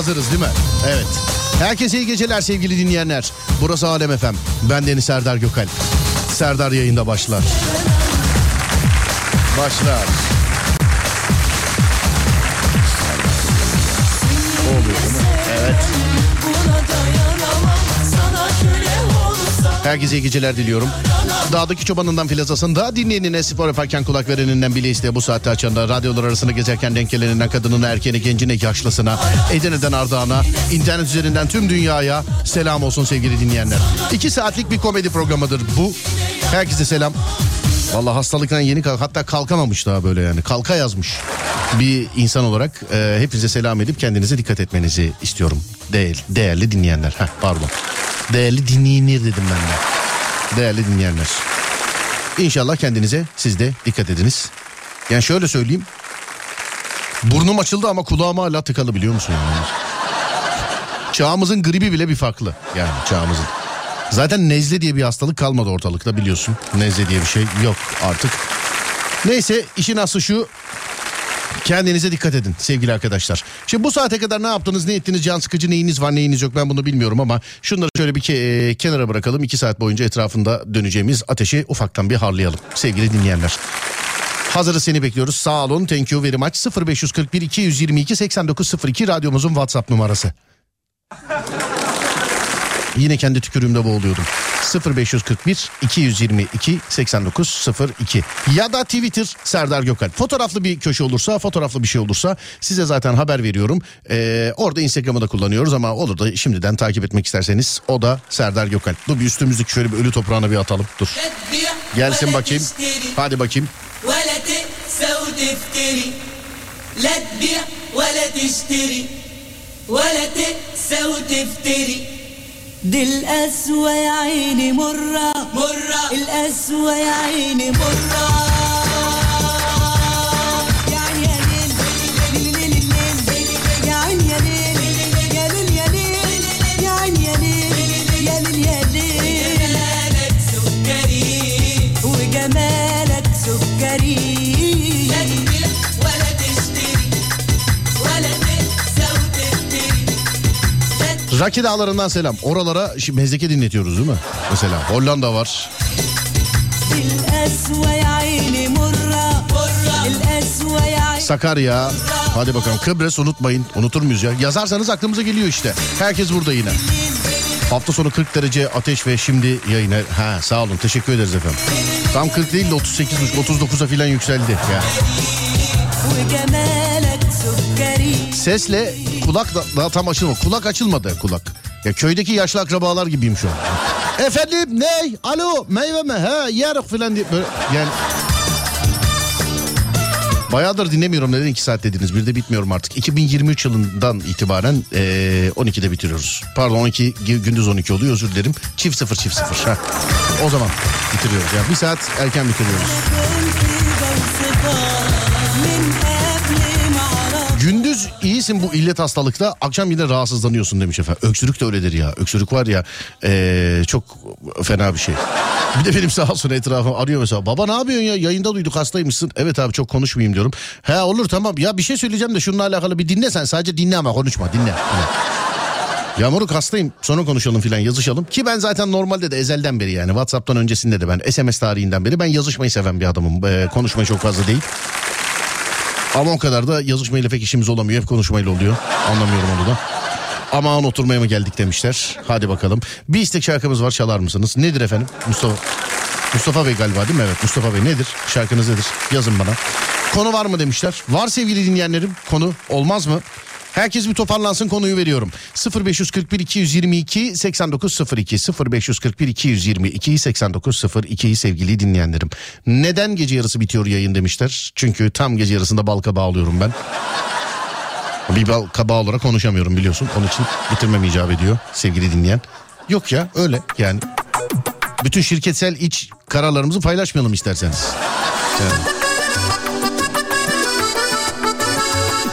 hazırız değil mi? Evet. Herkese iyi geceler sevgili dinleyenler. Burası Alem Efem. Ben Deniz Serdar Gökalp. Serdar yayında başlar. Başlar. Oluyor değil? Evet. Herkese iyi geceler diliyorum. Dağdaki çobanından filazasında dinleyenine spor yaparken kulak vereninden bile isteye bu saatte açanda radyolar arasında gezerken denk geleninden kadınına erkeğine gencine yaşlısına Edirne'den Ardahan'a internet üzerinden tüm dünyaya selam olsun sevgili dinleyenler. İki saatlik bir komedi programıdır bu. Herkese selam. Vallahi hastalıktan yeni kalk hatta kalkamamış daha böyle yani kalka yazmış bir insan olarak e, hepinize selam edip kendinize dikkat etmenizi istiyorum. Değer, değerli dinleyenler. Heh, pardon. Değerli dinleyenler dedim ben de. Değerli dinleyenler. İnşallah kendinize siz de dikkat ediniz. Yani şöyle söyleyeyim. Burnum açıldı ama kulağım hala tıkalı biliyor musun? Yani? Çağımızın gribi bile bir farklı. Yani çağımızın. Zaten nezle diye bir hastalık kalmadı ortalıkta biliyorsun. Nezle diye bir şey yok artık. Neyse işin aslı şu. Kendinize dikkat edin sevgili arkadaşlar. Şimdi bu saate kadar ne yaptınız, ne ettiniz, can sıkıcı neyiniz var, neyiniz yok ben bunu bilmiyorum ama şunları şöyle bir ke- e, kenara bırakalım. iki saat boyunca etrafında döneceğimiz ateşi ufaktan bir harlayalım sevgili dinleyenler. Hazırız seni bekliyoruz. Sağ olun. Thank you very much. 0541 222 8902 radyomuzun WhatsApp numarası. Yine kendi tükürüğümde boğuluyordum. 0541 222 8902 ya da Twitter Serdar Gökalp. Fotoğraflı bir köşe olursa, fotoğraflı bir şey olursa size zaten haber veriyorum. Ee, orada Instagram'ı da kullanıyoruz ama olur da şimdiden takip etmek isterseniz o da Serdar Gökalp. Dur bir üstümüzdeki şöyle bir ölü toprağına bir atalım. Dur. Gelsin bakayım. Hadi bakayım. ولا تقسى وتفتري لا تبيع ولا تشتري ولا تقسى وتفتري دي القسوة يا عيني مرة. مرة. القسوة يا عيني مرة. Raki dağlarından selam. Oralara şimdi mezleke dinletiyoruz değil mi? Mesela Hollanda var. Sakarya. Hadi bakalım Kıbrıs unutmayın. Unutur muyuz ya? Yazarsanız aklımıza geliyor işte. Herkes burada yine. Hafta sonu 40 derece ateş ve şimdi yayına. Ha sağ olun teşekkür ederiz efendim. Tam 40 değil de 38 39'a filan yükseldi ya. Sesle kulak da, daha tam açılma. Kulak açılmadı kulak. Ya köydeki yaşlı akrabalar gibiyim şu an. Efendim ne? Alo meyve mi? He yarık filan diye. Böyle, yani Bayağıdır dinlemiyorum neden 2 saat dediniz bir de bitmiyorum artık. 2023 yılından itibaren e, 12'de bitiriyoruz. Pardon 12 gündüz 12 oluyor özür dilerim. Çift sıfır çift sıfır. Ha. O zaman bitiriyoruz ya yani bir saat erken bitiriyoruz. Gündüz iyisin bu illet hastalıkta akşam yine rahatsızlanıyorsun demiş efendim. Öksürük de öyledir ya. Öksürük var ya eee, çok fena bir şey. Bir de benim sağ olsun etrafım arıyor mesela. Baba ne yapıyorsun ya yayında duyduk hastaymışsın. Evet abi çok konuşmayayım diyorum. He olur tamam ya bir şey söyleyeceğim de şununla alakalı bir dinle sen. Sadece dinle ama konuşma dinle. Ya moruk hastayım sonra konuşalım filan yazışalım. Ki ben zaten normalde de ezelden beri yani Whatsapp'tan öncesinde de ben SMS tarihinden beri ben yazışmayı seven bir adamım. Ee, konuşmayı çok fazla değil. Ama o kadar da yazışmayla pek işimiz olamıyor. Hep konuşmayla oluyor. Anlamıyorum onu da. Aman oturmaya mı geldik demişler. Hadi bakalım. Bir istek şarkımız var çalar mısınız? Nedir efendim? Mustafa Mustafa Bey galiba değil mi? Evet Mustafa Bey nedir? Şarkınız nedir? Yazın bana. Konu var mı demişler. Var sevgili dinleyenlerim. Konu olmaz mı? Herkes bir toparlansın konuyu veriyorum. 0541 222 8902 0541 222 8902 sevgili dinleyenlerim. Neden gece yarısı bitiyor yayın demişler. Çünkü tam gece yarısında bal kabağı alıyorum ben. Bir bal kabağı olarak konuşamıyorum biliyorsun. Onun için bitirmem icap ediyor sevgili dinleyen. Yok ya öyle yani. Bütün şirketsel iç kararlarımızı paylaşmayalım isterseniz. Yani.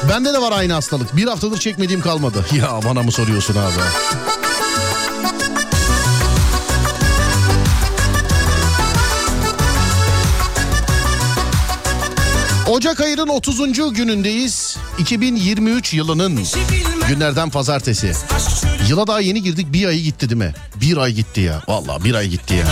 Bende de var aynı hastalık. Bir haftadır çekmediğim kalmadı. Ya bana mı soruyorsun abi? Ocak ayının 30. günündeyiz. 2023 yılının günlerden pazartesi. Yıla daha yeni girdik bir ayı gitti değil mi? Bir ay gitti ya. Vallahi bir ay gitti ya.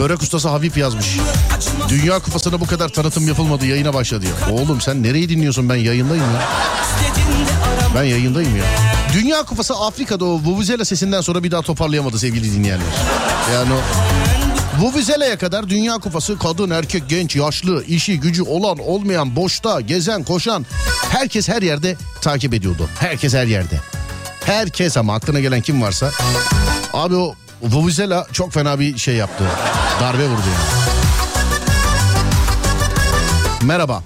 Börek ustası Habib yazmış. Dünya kupasına bu kadar tanıtım yapılmadı yayına başladı ya. Oğlum sen nereyi dinliyorsun ben yayındayım ya. Ben yayındayım ya. Dünya Kupası Afrika'da o Vuvuzela sesinden sonra bir daha toparlayamadı sevgili dinleyenler. Yani o Vuvuzela'ya kadar Dünya Kupası kadın, erkek, genç, yaşlı, işi, gücü olan, olmayan, boşta, gezen, koşan herkes her yerde takip ediyordu. Herkes her yerde. Herkes ama aklına gelen kim varsa. Abi o Vuvuzela çok fena bir şey yaptı. Darbe vurdu yani. Merhaba.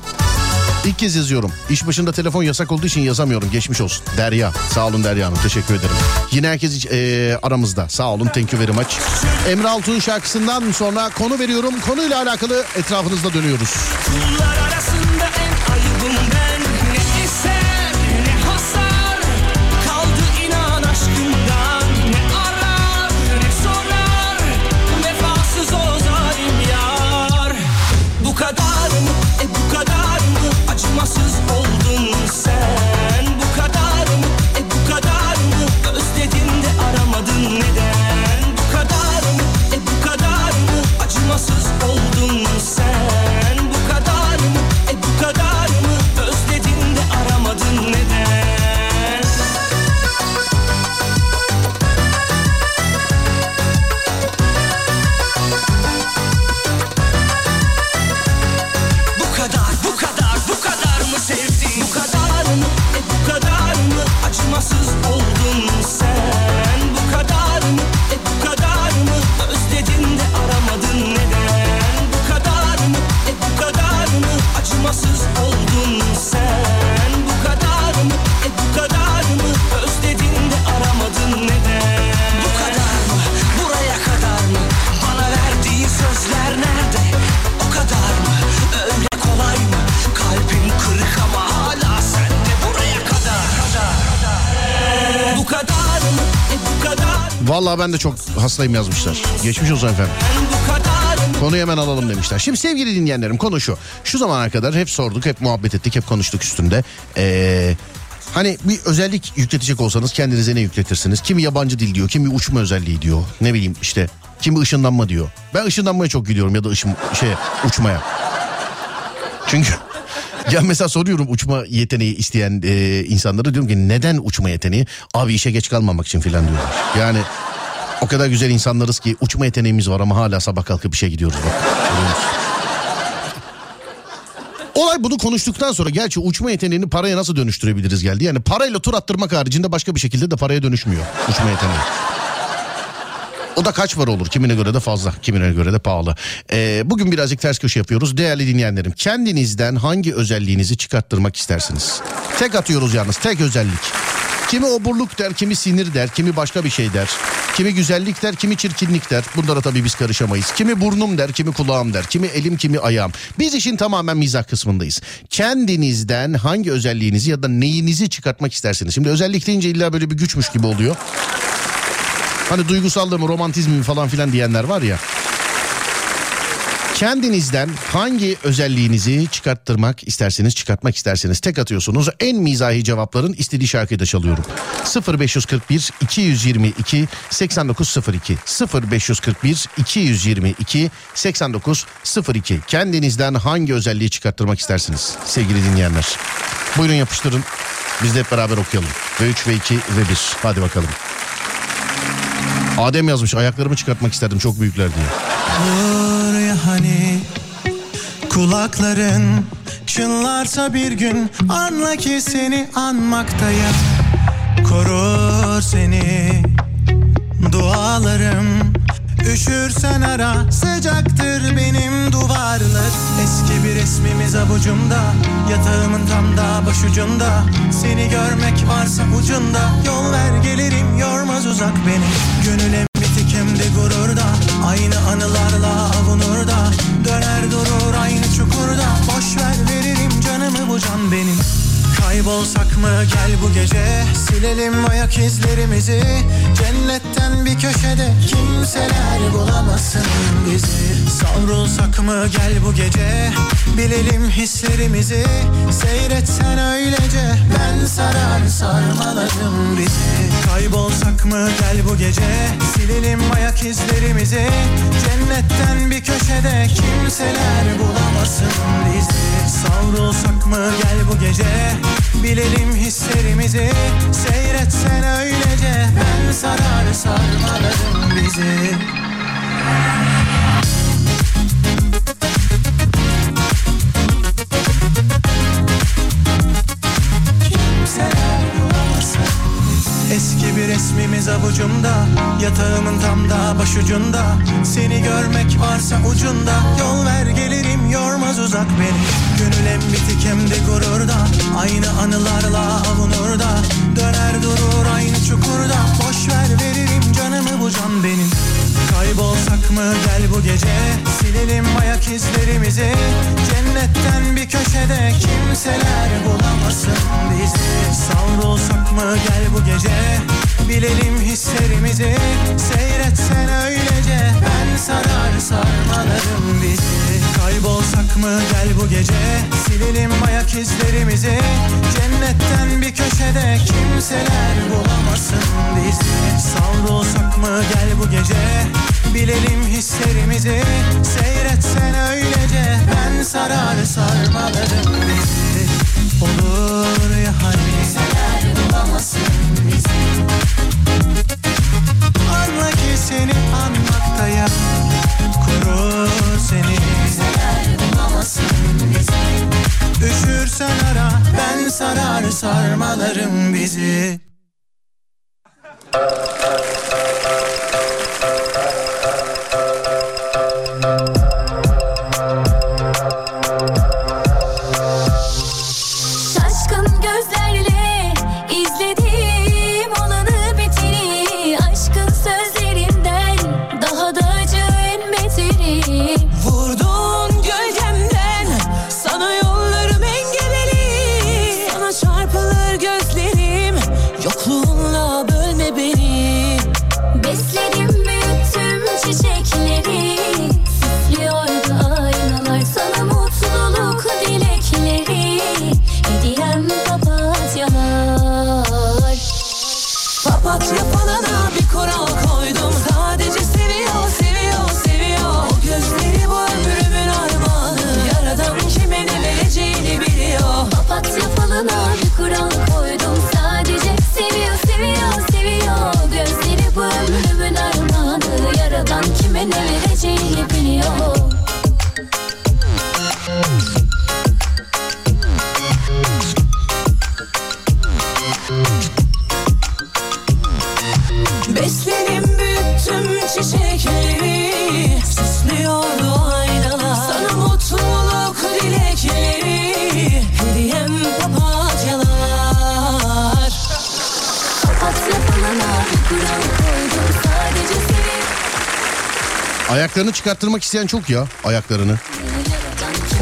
İlk kez yazıyorum. İş başında telefon yasak olduğu için yazamıyorum. Geçmiş olsun. Derya. Sağ olun Derya Hanım. Teşekkür ederim. Yine herkes e, aramızda. Sağ olun. Thank you very much. Emre Altun şarkısından sonra konu veriyorum. Konuyla alakalı etrafınızda dönüyoruz. Kullar arasında ben de çok hastayım yazmışlar. Geçmiş olsun efendim. Konuyu hemen alalım demişler. Şimdi sevgili dinleyenlerim konu şu. Şu zamana kadar hep sorduk, hep muhabbet ettik, hep konuştuk üstünde. Ee, Hani bir özellik yükletecek olsanız kendinize ne yükletirsiniz? Kimi yabancı dil diyor, kimi uçma özelliği diyor. Ne bileyim işte kimi ışınlanma diyor. Ben ışınlanmaya çok gidiyorum ya da ışın şey uçmaya. Çünkü ya mesela soruyorum uçma yeteneği isteyen e, insanlara diyorum ki neden uçma yeteneği? Abi işe geç kalmamak için filan diyorlar. Yani o kadar güzel insanlarız ki uçma yeteneğimiz var ama hala sabah kalkıp işe gidiyoruz bak. Olay bunu konuştuktan sonra gerçi uçma yeteneğini paraya nasıl dönüştürebiliriz geldi. Yani parayla tur attırmak haricinde başka bir şekilde de paraya dönüşmüyor uçma yeteneği. O da kaç var olur? Kimine göre de fazla, kimine göre de pahalı. Ee, bugün birazcık ters köşe yapıyoruz. Değerli dinleyenlerim, kendinizden hangi özelliğinizi çıkarttırmak istersiniz? Tek atıyoruz yalnız, tek özellik. Kimi oburluk der, kimi sinir der, kimi başka bir şey der. Kimi güzellik der, kimi çirkinlik der. Bunlara tabii biz karışamayız. Kimi burnum der, kimi kulağım der, kimi elim, kimi ayağım. Biz işin tamamen mizah kısmındayız. Kendinizden hangi özelliğinizi ya da neyinizi çıkartmak istersiniz? Şimdi özellik deyince illa böyle bir güçmüş gibi oluyor. Hani duygusallığımı, romantizmimi falan filan diyenler var ya. Kendinizden hangi özelliğinizi çıkarttırmak isterseniz çıkartmak isterseniz tek atıyorsunuz. En mizahi cevapların istediği şarkıyı da çalıyorum. 0541 222 8902 0541 222 8902 Kendinizden hangi özelliği çıkarttırmak istersiniz sevgili dinleyenler? Buyurun yapıştırın. Biz de hep beraber okuyalım. Ve 3 ve 2 ve 1. Hadi bakalım. Adem yazmış ayaklarımı çıkartmak isterdim çok büyükler diye. Hani kulakların çınlarsa bir gün anla ki seni anmaktayım korur seni dualarım Üşürsen ara sıcaktır benim duvarlar. Eski bir resmimiz avucumda Yatağımın tam da başucunda Seni görmek varsa ucunda Yol ver gelirim yormaz uzak beni. Gönül de gururda Aynı anılarla avunur da Döner durur aynı çukurda. Boş ver veririm canımı bu can benim Kaybolsak mı? Gel bu gece. Silelim ayak izlerimizi. Cennetten bir köşede Kimseler bulamasın bizi. Savrulsak mı? Gel bu gece. Bilelim hislerimizi. Seyretsen öylece. Ben sarar sarmaladım bizi. Kaybolsak mı? Gel bu gece. Silelim ayak izlerimizi. Cennetten bir köşede Kimseler bulamasın bizi Savrulsak mı? Gel bu gece. Bilelim hislerimizi. Seyretsen öylece. Ben sarar sarmalarım bizi resmimiz avucumda Yatağımın tam da başucunda. Seni görmek varsa ucunda Yol ver gelirim yormaz uzak beni. Gönül hem bitik hem de gururda Aynı anılarla avunur da Döner durur aynı çukurda Boş ver veririm canımı bu can benim. Kaybolsak mı gel bu gece Silelim ayak izlerimizi. Cennetten bir köşede Kimseler bulamasın bizi. Savrulsak mı gel bu gece Bilelim hislerimizi. Seyretsen öylece Ben sarar sarmalarım bizi. Kaybolsak mı gel bu gece? Silelim ayak izlerimizi. Cennetten bir köşede Kimseler bulamasın bizi. Savrulsak mı gel bu gece? Bilelim hislerimizi. Seyretsen öylece Ben sarar sarmalarım bizi. Olur ya hani? Anla ki seni anmaktayım Korur seni. Üşürsen ara Ben sarar sarmalarım bizi çıkarttırmak isteyen çok ya ayaklarını.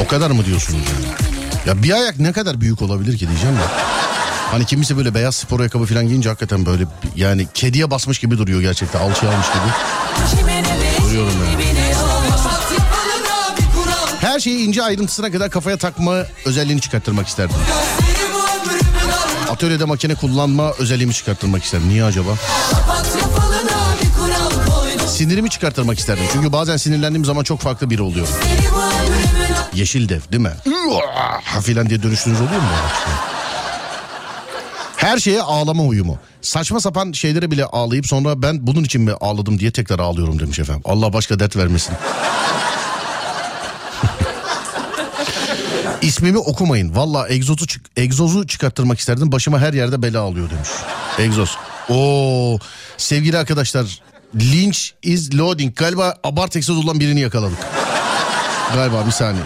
O kadar mı diyorsunuz yani? Ya bir ayak ne kadar büyük olabilir ki diyeceğim de. Hani kimisi böyle beyaz spor ayakkabı falan giyince hakikaten böyle yani kediye basmış gibi duruyor gerçekten alçıya almış gibi. Duruyorum yani. Her şeyi ince ayrıntısına kadar kafaya takma özelliğini çıkarttırmak isterdim. Atölyede makine kullanma özelliğimi çıkarttırmak isterdim. Niye acaba? Sinirimi çıkarttırmak isterdim. Çünkü bazen sinirlendiğim zaman çok farklı biri oluyorum. Yeşil dev değil mi? Filan diye dönüştüğünüz oluyor mu? Her şeye ağlama uyumu. Saçma sapan şeylere bile ağlayıp sonra ben bunun için mi ağladım diye tekrar ağlıyorum demiş efendim. Allah başka dert vermesin. İsmimi okumayın. Valla egzozu, çık- egzozu çıkarttırmak isterdim. Başıma her yerde bela alıyor demiş. Egzoz. Oo sevgili arkadaşlar. Lynch is loading. Galiba abart egzoz olan birini yakaladık. Galiba bir saniye.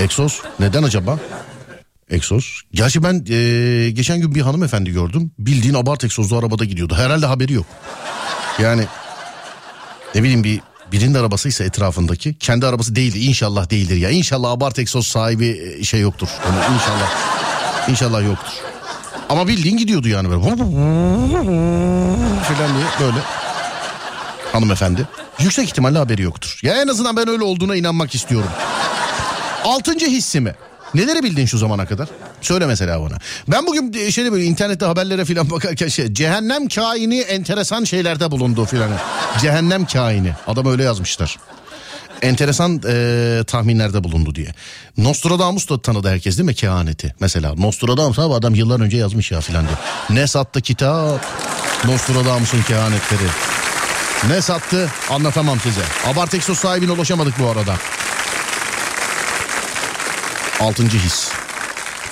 Egzoz neden acaba? Egzoz. Gerçi ben eee, geçen gün bir hanımefendi gördüm. Bildiğin abart egzozlu arabada gidiyordu. Herhalde haberi yok. Yani ne bileyim bir birinin arabasıysa etrafındaki kendi arabası değildi inşallah değildir ya inşallah abart egzoz sahibi e, şey yoktur yani inşallah inşallah yoktur ama bildiğin gidiyordu yani böyle filan diye böyle hanımefendi yüksek ihtimalle haberi yoktur ya en azından ben öyle olduğuna inanmak istiyorum altıncı hissimi Neleri bildin şu zamana kadar? Söyle mesela bana. Ben bugün e, şöyle böyle internette haberlere falan bakarken şey cehennem kaini enteresan şeylerde bulundu filan. Cehennem kaini. Adam öyle yazmışlar. Enteresan e, tahminlerde bulundu diye. Nostradamus da tanıdı herkes değil mi kehaneti? Mesela Nostradamus abi adam yıllar önce yazmış ya filan diye. Ne sattı kitap? Nostradamus'un kehanetleri. Ne sattı anlatamam size. Abartexos sahibine ulaşamadık bu arada. Altıncı his.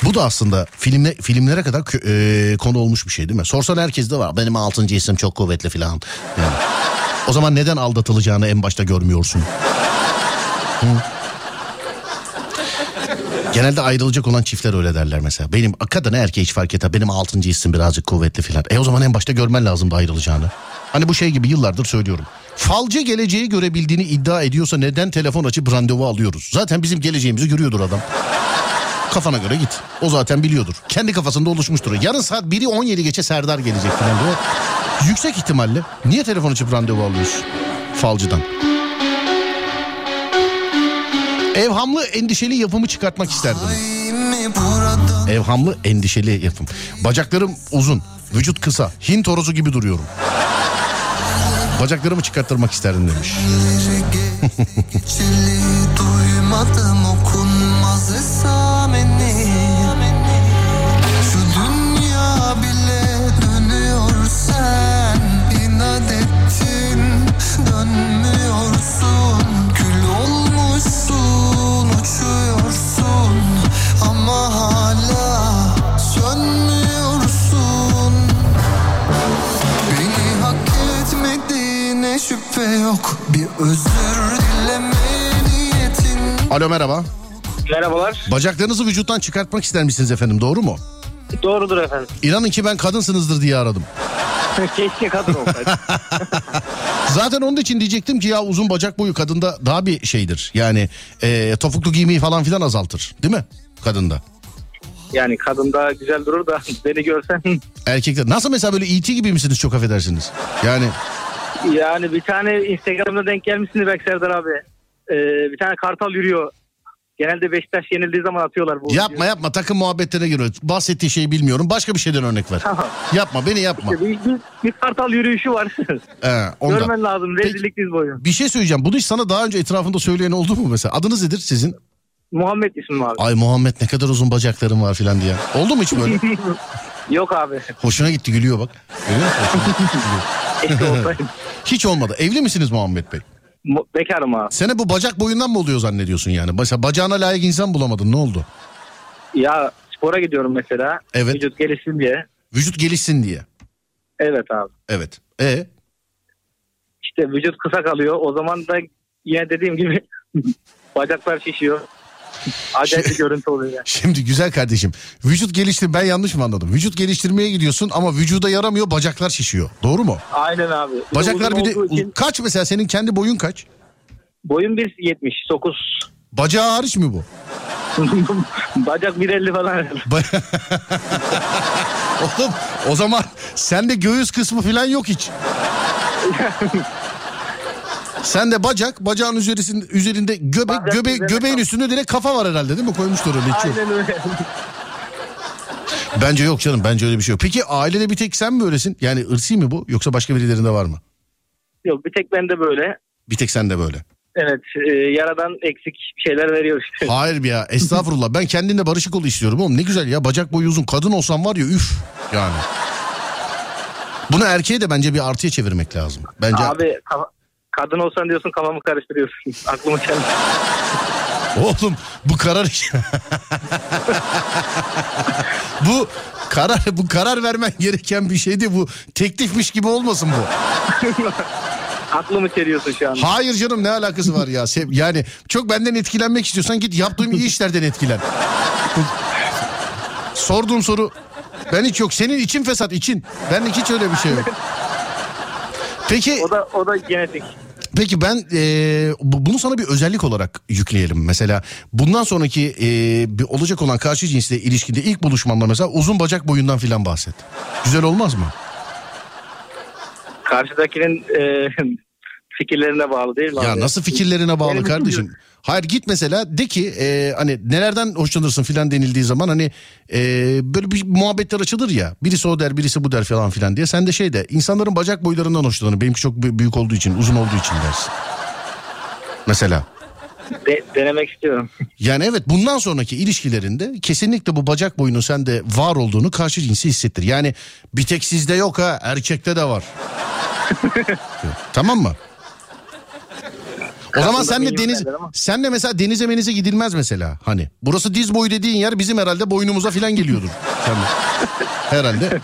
Bu da aslında filmle, filmlere kadar e, konu olmuş bir şey değil mi? Sorsan herkes de var. Benim altıncı hissim çok kuvvetli filan. Yani. O zaman neden aldatılacağını en başta görmüyorsun? Hı? Genelde ayrılacak olan çiftler öyle derler mesela. Benim kadına erkeğe hiç fark etmez. Benim altıncı hissim birazcık kuvvetli filan. E o zaman en başta görmen lazımdı ayrılacağını. Hani bu şey gibi yıllardır söylüyorum. Falcı geleceği görebildiğini iddia ediyorsa neden telefon açıp randevu alıyoruz? Zaten bizim geleceğimizi görüyordur adam. Kafana göre git. O zaten biliyordur. Kendi kafasında oluşmuştur. Yarın saat 1'i 17 geçe Serdar gelecek falan diyor. Yüksek ihtimalle niye telefon açıp randevu alıyorsun? Falcıdan. Evhamlı endişeli yapımı çıkartmak isterdim. Evhamlı endişeli yapım. Bacaklarım uzun, vücut kısa, Hint horozu gibi duruyorum. Bacaklarımı çıkarttırmak isterdim demiş. Duymadım okunmaz şüphe yok Bir özür dileme niyetin Alo merhaba. Merhabalar. Bacaklarınızı vücuttan çıkartmak ister misiniz efendim doğru mu? Doğrudur efendim. İnanın ki ben kadınsınızdır diye aradım. Keşke kadın olsaydı. Zaten onun için diyecektim ki ya uzun bacak boyu kadında daha bir şeydir. Yani e, topuklu giymeyi falan filan azaltır değil mi kadında? yani kadın daha güzel durur da beni görsen. Erkekler nasıl mesela böyle E.T. gibi misiniz çok affedersiniz? Yani yani bir tane Instagram'da denk gelmişsiniz belki Serdar abi. Ee, bir tane kartal yürüyor. Genelde Beşiktaş yenildiği zaman atıyorlar bu. yapma yapma takım muhabbetlerine giriyor. Bahsettiği şeyi bilmiyorum. Başka bir şeyden örnek ver. Tamam. yapma beni yapma. Bir, bir, bir kartal yürüyüşü var. Ee, ondan. Görmen lazım. Rezillik diz boyu. Bir şey söyleyeceğim. Bunu hiç sana daha önce etrafında söyleyen oldu mu mesela? Adınız nedir sizin? Muhammed ismi abi. Ay Muhammed ne kadar uzun bacaklarım var filan diye. Oldu mu hiç böyle? Yok abi. Hoşuna gitti gülüyor bak. Görüyor musun? Hiç olmadı. Evli misiniz Muhammed Bey? Bekarım abi. Sene bu bacak boyundan mı oluyor zannediyorsun yani? Mesela bacağına layık insan bulamadın ne oldu? Ya spora gidiyorum mesela. Evet. Vücut gelişsin diye. Vücut gelişsin diye. Evet abi. Evet. E İşte vücut kısa kalıyor. O zaman da yine dediğim gibi bacaklar şişiyor. Acayip bir görüntü oluyor yani. şimdi güzel kardeşim. Vücut geliştir ben yanlış mı anladım? Vücut geliştirmeye gidiyorsun ama vücuda yaramıyor bacaklar şişiyor. Doğru mu? Aynen abi. Bir de Bacaklar uzun bir de için kaç mesela senin kendi boyun kaç? Boyum 1.79. Bacağı hariç mi bu? Bacak 1.50 falan. Ba- Oğlum o zaman sende göğüs kısmı falan yok hiç. Sen de bacak, bacağın üzerinde, üzerinde göbek, Bacak göbe, üzerine göbeğin kafa. üstünde direkt kafa var herhalde değil mi? Koymuşlar öyle hiç yok. Aynen öyle. Bence yok canım, bence öyle bir şey yok. Peki ailede bir tek sen mi öylesin? Yani ırsi mi bu yoksa başka birilerinde var mı? Yok bir tek bende böyle. Bir tek sende böyle. Evet e, yaradan eksik şeyler veriyor işte. Hayır bir ya estağfurullah ben kendimle barışık ol istiyorum oğlum ne güzel ya bacak boyu uzun kadın olsam var ya üf yani. Bunu erkeğe de bence bir artıya çevirmek lazım. Bence Abi kafa- kadın olsan diyorsun kafamı karıştırıyorsun. Aklımı çelme. oğlum bu karar bu karar bu karar vermen gereken bir şeydi bu teklifmiş gibi olmasın bu. Aklımı çeliyorsun şu an. Hayır canım ne alakası var ya yani çok benden etkilenmek istiyorsan git yaptığım iyi işlerden etkilen. Sorduğum soru ben hiç yok senin için fesat için ben hiç öyle bir şey yok. Peki O da o da genetik. Peki ben e, bu- bunu sana bir özellik olarak yükleyelim. Mesela bundan sonraki e, bir olacak olan karşı cinsle ilişkide ilk buluşmanda mesela uzun bacak boyundan filan bahset. Güzel olmaz mı? Karşıdakinin e, fikirlerine bağlı değil mi Ya abi? nasıl fikirlerine bağlı Benim kardeşim? Hayır git mesela de ki e, hani nelerden hoşlanırsın filan denildiği zaman hani e, böyle bir muhabbetler açılır ya. Birisi o der birisi bu der falan filan diye. Sen de şey de insanların bacak boylarından hoşlanır. Benimki çok bü- büyük olduğu için uzun olduğu için dersin. Mesela. De- denemek istiyorum. Yani evet bundan sonraki ilişkilerinde kesinlikle bu bacak boyunun sende var olduğunu karşı cinsi hissettir. Yani bir tek sizde yok ha erkekte de var. tamam mı? O zaman sen de deniz sen de mesela denize menize gidilmez mesela hani. Burası diz boyu dediğin yer bizim herhalde boynumuza filan geliyordur. Herhalde.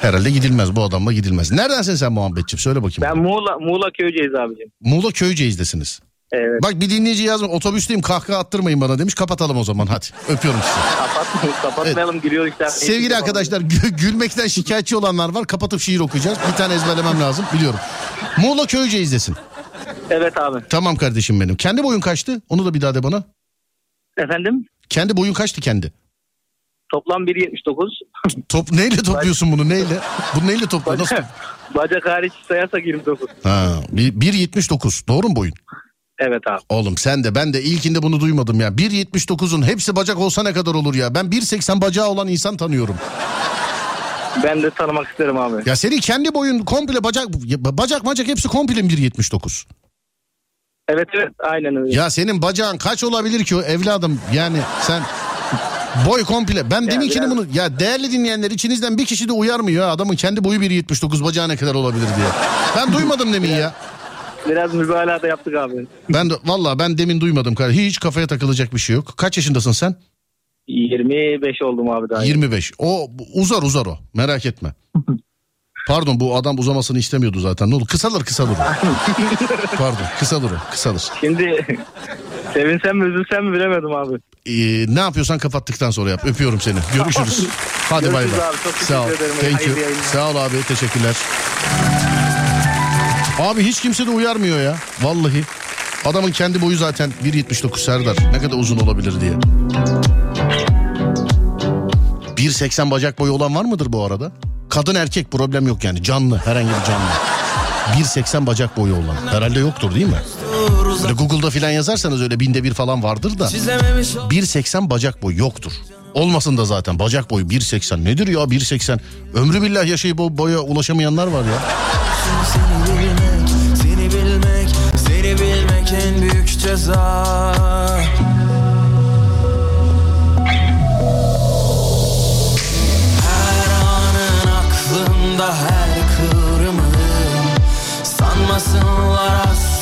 Herhalde gidilmez bu adamla gidilmez. Neredensin sen muhabbetçim söyle bakayım. Ben Muğla, Muğla Köyceğiz abicim. Muğla Köyceğiz'desiniz. Evet. Bak bir dinleyici yazmış otobüsteyim kahkaha attırmayın bana demiş kapatalım o zaman hadi öpüyorum sizi. Kapat, kapatmayalım giriyor işte. Sevgili arkadaşlar gü- gülmekten şikayetçi olanlar var kapatıp şiir okuyacağız bir tane ezberlemem lazım biliyorum. Muğla Köyceğiz'desin. Evet abi. Tamam kardeşim benim. Kendi boyun kaçtı? Onu da bir daha de bana. Efendim? Kendi boyun kaçtı kendi? Toplam 1.79. Top neyle topluyorsun bunu neyle? Bunu neyle topluyorsun? Nasıl? Bacak, hariç sayarsak 29. Ha, bir- 1.79 doğru mu boyun? Evet abi. Oğlum sen de ben de ilkinde bunu duymadım ya. 1.79'un hepsi bacak olsa ne kadar olur ya? Ben 1.80 bacağı olan insan tanıyorum. Ben de tanımak isterim abi. Ya senin kendi boyun komple bacak bacak bacak hepsi komple mi 1.79? Evet evet aynen öyle. Ya senin bacağın kaç olabilir ki o evladım? Yani sen boy komple. Ben deminkini biraz- bunu ya değerli dinleyenler içinizden bir kişi de uyarmıyor adamın kendi boyu 1.79 bacağı ne kadar olabilir diye. Ben duymadım demin ya. Biraz mübalağa da yaptık abi. Ben de valla ben demin duymadım. Hiç kafaya takılacak bir şey yok. Kaç yaşındasın sen? 25 oldum abi daha. 25. O uzar uzar o. Merak etme. Pardon bu adam uzamasını istemiyordu zaten. Ne olur kısalır kısalır. Pardon kısalır kısalır. Şimdi sevinsem mi üzülsem mi bilemedim abi. Ee, ne yapıyorsan kapattıktan sonra yap. Öpüyorum seni. Görüşürüz. Hadi bay bay. Sağ ol. Thank you. Sağ ol abi. Teşekkürler. Abi hiç kimse de uyarmıyor ya. Vallahi. Adamın kendi boyu zaten 1.79 Serdar. Ne kadar uzun olabilir diye. 1.80 bacak boyu olan var mıdır bu arada? Kadın erkek problem yok yani. Canlı herhangi bir canlı. 1.80 bacak boyu olan. Herhalde yoktur değil mi? Böyle Google'da filan yazarsanız öyle binde bir falan vardır da. 1.80 bacak boyu yoktur. Olmasın da zaten bacak boyu 1.80 nedir ya 1.80 ömrü billah yaşayıp o boya ulaşamayanlar var ya. Seni bilmek, seni bilmek, seni bilmek en büyük ceza.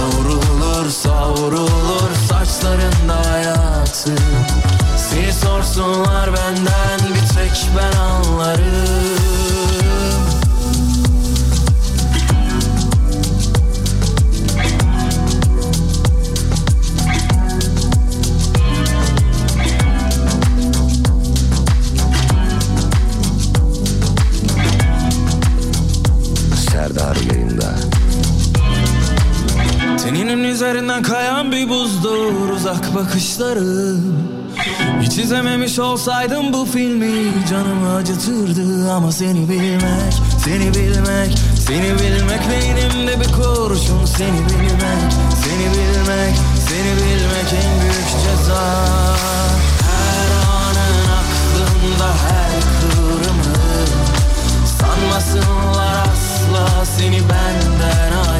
Savrulur savrulur saçlarında hayatı. Seni sorsunlar benden bir tek ben anlarım Teninin üzerinden kayan bir buzdur uzak bakışlarım. Hiç izlememiş olsaydım bu filmi canımı acıtırdı Ama seni bilmek, seni bilmek, seni bilmek Beynimde bir kurşun seni bilmek, seni bilmek, seni bilmek en büyük ceza. Her anın aklımda her kıvrımı Sanmasınlar asla seni benden ayrı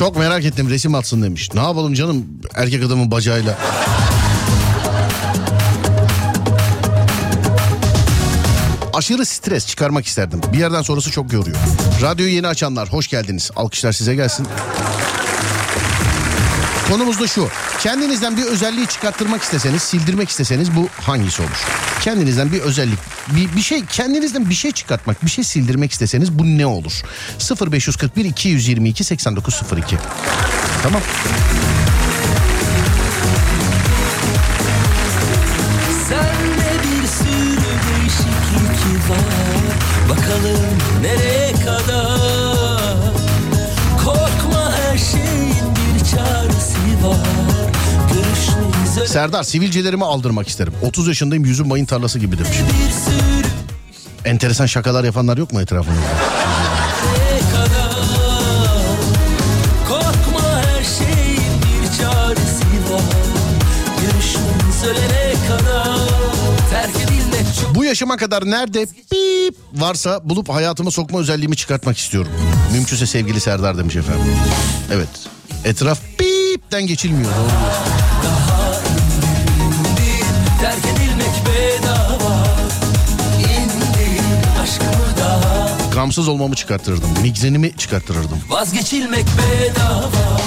Çok merak ettim resim atsın demiş. Ne yapalım canım erkek adamın bacağıyla. Aşırı stres çıkarmak isterdim. Bir yerden sonrası çok yoruyor. Radyoyu yeni açanlar hoş geldiniz. Alkışlar size gelsin. Konumuz da şu. Kendinizden bir özelliği çıkarttırmak isteseniz, sildirmek isteseniz bu hangisi olur? Kendinizden bir özellik, bir, bir şey, kendinizden bir şey çıkartmak, bir şey sildirmek isteseniz bu ne olur? 0541 222 8902. Tamam. Bakalım nereye kadar Serdar sivilcelerimi aldırmak isterim. 30 yaşındayım yüzüm mayın tarlası gibi demiş. Enteresan şakalar yapanlar yok mu çok Bu yaşıma kadar nerede bip varsa bulup hayatıma sokma özelliğimi çıkartmak istiyorum. Mümkünse sevgili Serdar demiş efendim. Evet. Etraf bipten geçilmiyor. Doğru diyorsun. Terk edilmek bedava İndir aşkımı daha Gamsız olmamı çıkarttırırdım. Migrenimi çıkarttırırdım. Vazgeçilmek bedava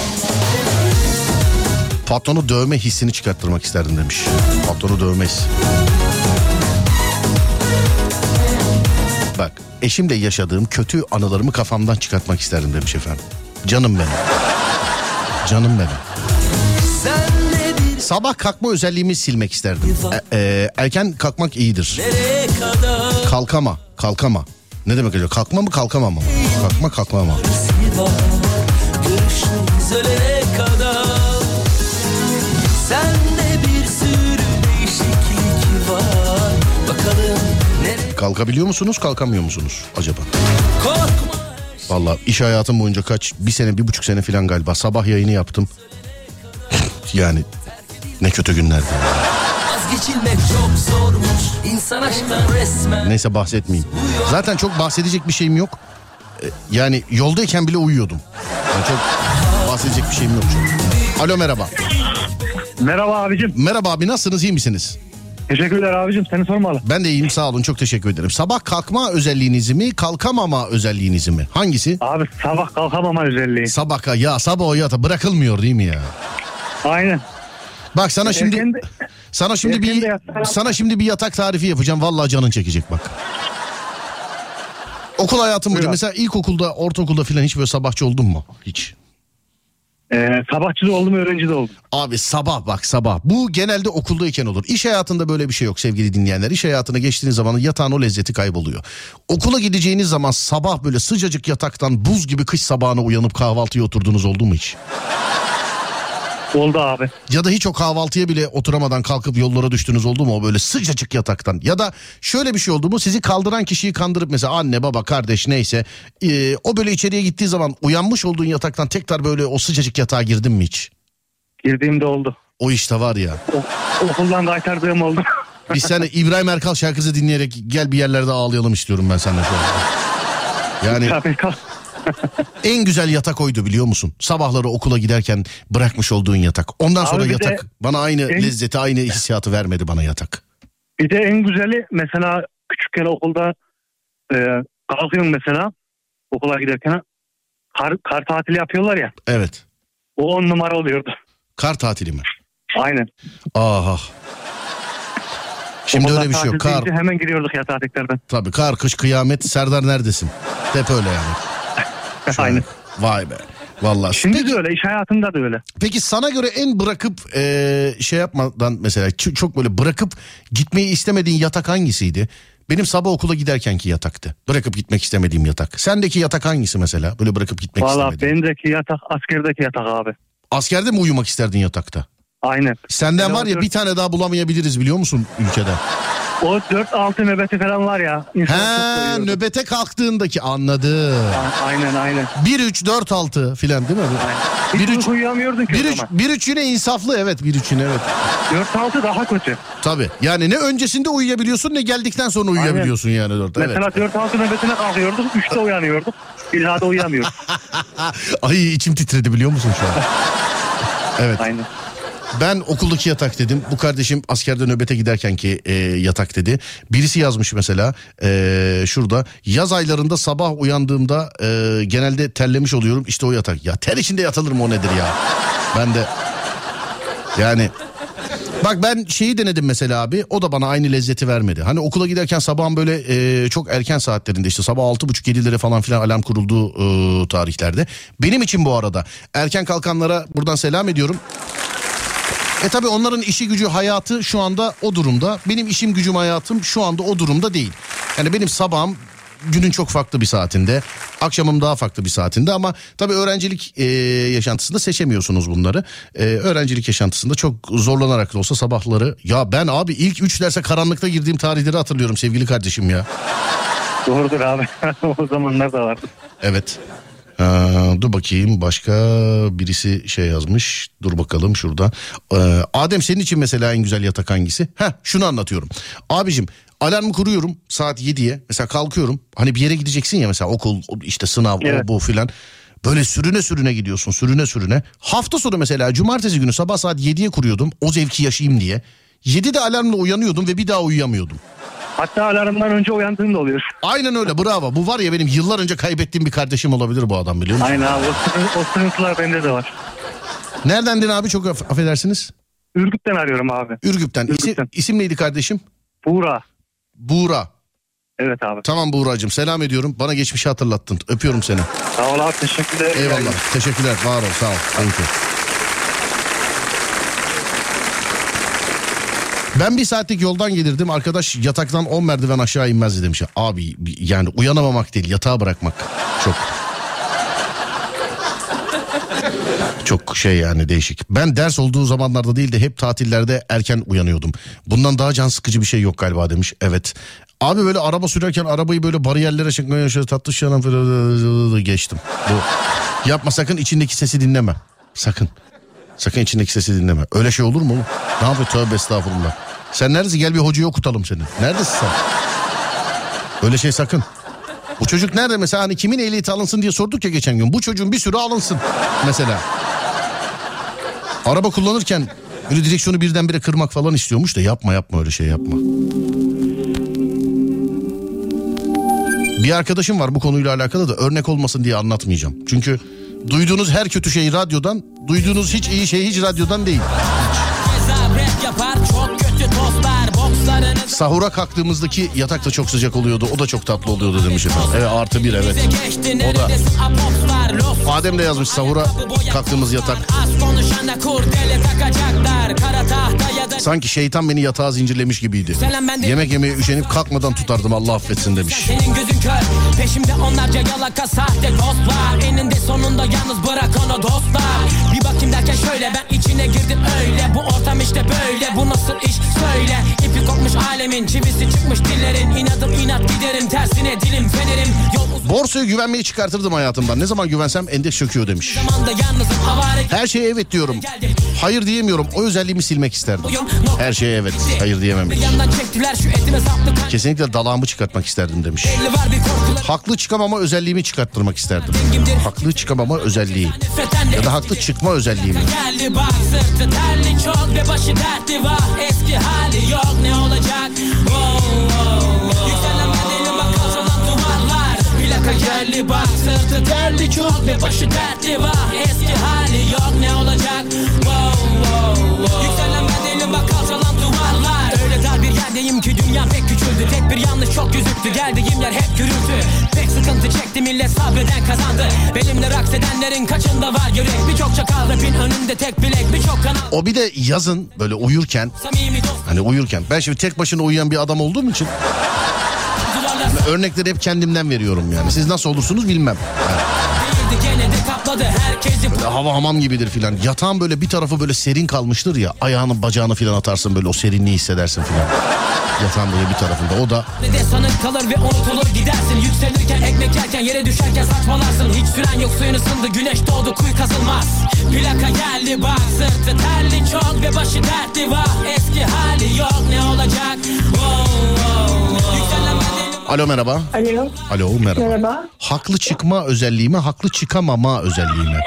Patronu dövme hissini çıkarttırmak isterdim demiş. Patronu dövme hissi. Bak eşimle yaşadığım kötü anılarımı kafamdan çıkartmak isterdim demiş efendim. Canım benim. Canım benim. Sabah kalkma özelliğimi silmek isterdim. E- e, erken kalkmak iyidir. Kalkama, kalkama. Ne demek acaba? Kalkma mı kalkama mı? Kalkma kalkma mı? var Görüşmeyiz ölene kadar Sende bir sürü değişiklik var Bakalım nereye Kalkabiliyor musunuz kalkamıyor musunuz acaba? korkma Valla iş hayatım boyunca kaç bir sene bir buçuk sene falan galiba sabah yayını yaptım. yani ne kötü günlerdi. Vazgeçilmek çok zormuş İnsan aşktan resmen Neyse bahsetmeyeyim. Zaten çok bahsedecek bir şeyim yok. Ee, Yani yoldayken bile uyuyordum. Yani çok bahsedecek bir şeyim yok. çok. Alo merhaba. Merhaba abicim. Merhaba abi nasılsınız iyi misiniz? Teşekkürler abicim. Seni sormalı. Ben de iyiyim sağ olun çok teşekkür ederim. Sabah kalkma özelliğinizi mi kalkamama özelliğinizi mi? Hangisi? Abi sabah kalkamama özelliği. Sabah ya sabah o yata bırakılmıyor değil mi ya? Aynen. Bak sana şimdi Erken de- sana şimdi de bir sana şimdi bir yatak tarifi yapacağım. Vallahi canın çekecek bak. Okul hayatım boyunca mesela ilkokulda, ortaokulda falan hiç böyle sabahçı oldun mu? Hiç. Ee, sabahçı da oldum öğrenci de oldum. Abi sabah bak sabah. Bu genelde okuldayken olur. İş hayatında böyle bir şey yok sevgili dinleyenler. İş hayatına geçtiğiniz zaman yatağın o lezzeti kayboluyor. Okula gideceğiniz zaman sabah böyle sıcacık yataktan buz gibi kış sabahına uyanıp kahvaltıya oturdunuz oldu mu hiç? Oldu abi. Ya da hiç o kahvaltıya bile oturamadan kalkıp yollara düştünüz oldu mu o böyle sıcacık yataktan? Ya da şöyle bir şey oldu mu sizi kaldıran kişiyi kandırıp mesela anne baba kardeş neyse e, o böyle içeriye gittiği zaman uyanmış olduğun yataktan tekrar böyle o sıcacık yatağa girdin mi hiç? Girdiğimde oldu. O işte var ya. O- okuldan kaytardığım oldu. Biz sen İbrahim Erkal şarkısı dinleyerek gel bir yerlerde ağlayalım istiyorum ben seninle şu anda. Yani en güzel yatak oydu biliyor musun? Sabahları okula giderken bırakmış olduğun yatak. Ondan Abi sonra de yatak bana aynı en- lezzeti aynı hissiyatı vermedi bana yatak. Bir de en güzeli mesela küçükken okulda e, kalkıyorum mesela okula giderken kar, kar tatili yapıyorlar ya. Evet. O on numara oluyordu. Kar tatili mi? Aynen. Aha. Şimdi Okuldan öyle bir şey yok. Kar, Hemen giriyorduk yatağa tekrardan. tabii kar, kış, kıyamet. Serdar neredesin? Hep öyle yani. Aynen. Vay be. Vallahi. Şimdi Peki, de öyle iş hayatında da öyle. peki sana göre en bırakıp eee, şey yapmadan mesela çok böyle bırakıp gitmeyi istemediğin yatak hangisiydi? Benim sabah okula giderkenki yataktı. Bırakıp gitmek istemediğim yatak. Sendeki yatak hangisi mesela? Böyle bırakıp gitmek Valla istemediğin. bendeki yatak askerdeki yatak abi. Askerde mi uyumak isterdin yatakta? Aynen. Senden var ya bir tane daha bulamayabiliriz biliyor musun ülkede? O 4-6 nöbeti falan var ya. He nöbete kalktığındaki anladım. A- Aynen aynen. 1-3-4-6 filan değil mi? Hiç 1-3 uyku uyuyamıyordun ki o 1-3 zaman. 1-3 yine insaflı evet 1-3 yine evet. 4-6 daha kötü. Tabii yani ne öncesinde uyuyabiliyorsun ne geldikten sonra uyuyabiliyorsun yani 4 evet. Mesela 4-6 nöbetine kalkıyorduk. 3'te uyanıyorduk. İlhada uyuyamıyorduk. Ay içim titredi biliyor musun şu an? Evet. Aynen. Ben okuldaki yatak dedim. Bu kardeşim askerde nöbete giderkenki e, yatak dedi. Birisi yazmış mesela e, şurada. Yaz aylarında sabah uyandığımda e, genelde terlemiş oluyorum. İşte o yatak. Ya ter içinde yatılır mı o nedir ya? Ben de yani Bak ben şeyi denedim mesela abi o da bana aynı lezzeti vermedi. Hani okula giderken sabahın böyle e, çok erken saatlerinde işte sabah altı buçuk yedilere falan filan alarm kurulduğu e, tarihlerde. Benim için bu arada erken kalkanlara buradan selam ediyorum. E tabi onların işi gücü hayatı şu anda o durumda. Benim işim gücüm hayatım şu anda o durumda değil. Yani benim sabahım günün çok farklı bir saatinde. Akşamım daha farklı bir saatinde ama tabii öğrencilik e, yaşantısında seçemiyorsunuz bunları. E, öğrencilik yaşantısında çok zorlanarak da olsa sabahları ya ben abi ilk 3 derse karanlıkta girdiğim tarihleri hatırlıyorum sevgili kardeşim ya. Doğrudur abi. o zamanlar da vardı. Evet. Ee, dur bakayım başka birisi şey yazmış. Dur bakalım şurada. Ee, Adem senin için mesela en güzel yatak hangisi? Heh şunu anlatıyorum. Abicim alarmı kuruyorum saat 7'ye. Mesela kalkıyorum. Hani bir yere gideceksin ya mesela okul işte sınav Evet. o bu filan. Böyle sürüne sürüne gidiyorsun sürüne sürüne. Hafta sonu mesela cumartesi günü sabah saat 7'ye kuruyordum. O zevki yaşayayım diye. 7'de alarmla uyanıyordum ve bir daha uyuyamıyordum. Hatta alarmdan önce uyandığım da oluyor. Aynen öyle bravo. Bu var ya benim yıllar önce kaybettiğim bir kardeşim olabilir bu adam biliyor musun? Aynen abi. O, sıkıntı- o sıkıntılar bende de var. Nereden abi çok aff- affedersiniz? Ürgüp'ten arıyorum abi. Ürgüp'ten. İsim, Ürgüp'ten. isim neydi kardeşim? Buğra. Buğra. Evet abi. Tamam Buğra'cığım selam ediyorum. Bana geçmişi hatırlattın. Öpüyorum seni. Sağ ol abi. Teşekkürler. Eyvallah. Teşekkürler. Var ol. Sağ ol. Thank you. Ben bir saatlik yoldan gelirdim. Arkadaş yataktan 10 merdiven aşağı inmezdi demiş. Abi yani uyanamamak değil yatağa bırakmak. Çok Çok şey yani değişik. Ben ders olduğu zamanlarda değil de hep tatillerde erken uyanıyordum. Bundan daha can sıkıcı bir şey yok galiba demiş. Evet. Abi böyle araba sürerken arabayı böyle bariyerlere çekmeye şöyle tatlı şanan geçtim. Bu yapma sakın içindeki sesi dinleme. Sakın. Sakın içindeki sesi dinleme. Öyle şey olur mu? Ne yapıyor tövbe estağfurullah. Sen neredesin? Gel bir hocayı okutalım seni. Neredesin sen? Öyle şey sakın. Bu çocuk nerede mesela hani kimin ehliyeti alınsın diye sorduk ya geçen gün. Bu çocuğun bir sürü alınsın mesela. Araba kullanırken böyle direksiyonu birdenbire kırmak falan istiyormuş da yapma yapma öyle şey yapma. Bir arkadaşım var bu konuyla alakalı da örnek olmasın diye anlatmayacağım. Çünkü duyduğunuz her kötü şey radyodan, duyduğunuz hiç iyi şey hiç radyodan değil. Sahura kalktığımızdaki yatak da çok sıcak oluyordu. O da çok tatlı oluyordu demiş efendim. Evet artı bir evet. O da. Adem de yazmış sahura kalktığımız yatak. Sanki şeytan beni yatağa zincirlemiş gibiydi. Yemek yemeye üşenip kalkmadan tutardım Allah affetsin demiş. Senin gözün kör Peşimde onlarca yalaka sahte dostlar Eninde sonunda yalnız bırak onu dostlar Bir bakayım derken şöyle ben içine girdim öyle Bu ortam işte böyle bu nasıl iş söyle İpi kopmuş alemin çivisi çıkmış dillerin İnadım inat giderim tersine dilim fenerim Yol uzun Borsaya güvenmeyi çıkartırdım hayatımdan. Ne zaman güvensem endeks çöküyor demiş. Her şeye evet diyorum. Hayır diyemiyorum. O özelliğimi silmek isterdim. Her şeye evet. Hayır diyemem. Bir yandan çektiler şu etime saplı kan Kesinlikle dalağımı çıkartmak isterdim demiş. Haklı çıkamama özelliğimi çıkarttırmak isterdim. Haklı çıkamama özelliği. Ya da haklı çıkma özelliğimi. Sırtı terli çok ve başı dertli var Eski hali yok ne olacak? Wow, wow, wow. Yükselen bedenim bak kalçalan duvarlar. Öyle dar bir yerdeyim ki dünya pek küçüldü. Tek bir yanlış çok gözüktü geldiğim yer hep gürültü. Pek sıkıntı çekti millet sabreden kazandı. Benimle raks edenlerin kaçında var yürek? Birçok çakal rapin önünde tek bilek Birçok kanal O bir de yazın böyle uyurken hani uyurken. Ben şimdi tek başına uyuyan bir adam olduğum için örnekleri hep kendimden veriyorum yani. Siz nasıl olursunuz bilmem. herkesi Hava hamam gibidir filan. Yatağın böyle bir tarafı böyle serin kalmıştır ya. Ayağını bacağını filan atarsın böyle o serinliği hissedersin filan. Yatağın böyle bir tarafında. O da kalır ve unutulur gidersin Yükselirken ekmek yerken yere düşerken saçmalarsın Hiç süren yok suyun ısındı güneş doğdu kuyu kazılmaz Plaka geldi bak sırtı terli çok ve başı dertli var Eski hali yok ne olacak wow, wow, Alo merhaba. Alo, Alo merhaba. merhaba. Haklı çıkma özelliği mi, haklı çıkamama özelliği mi?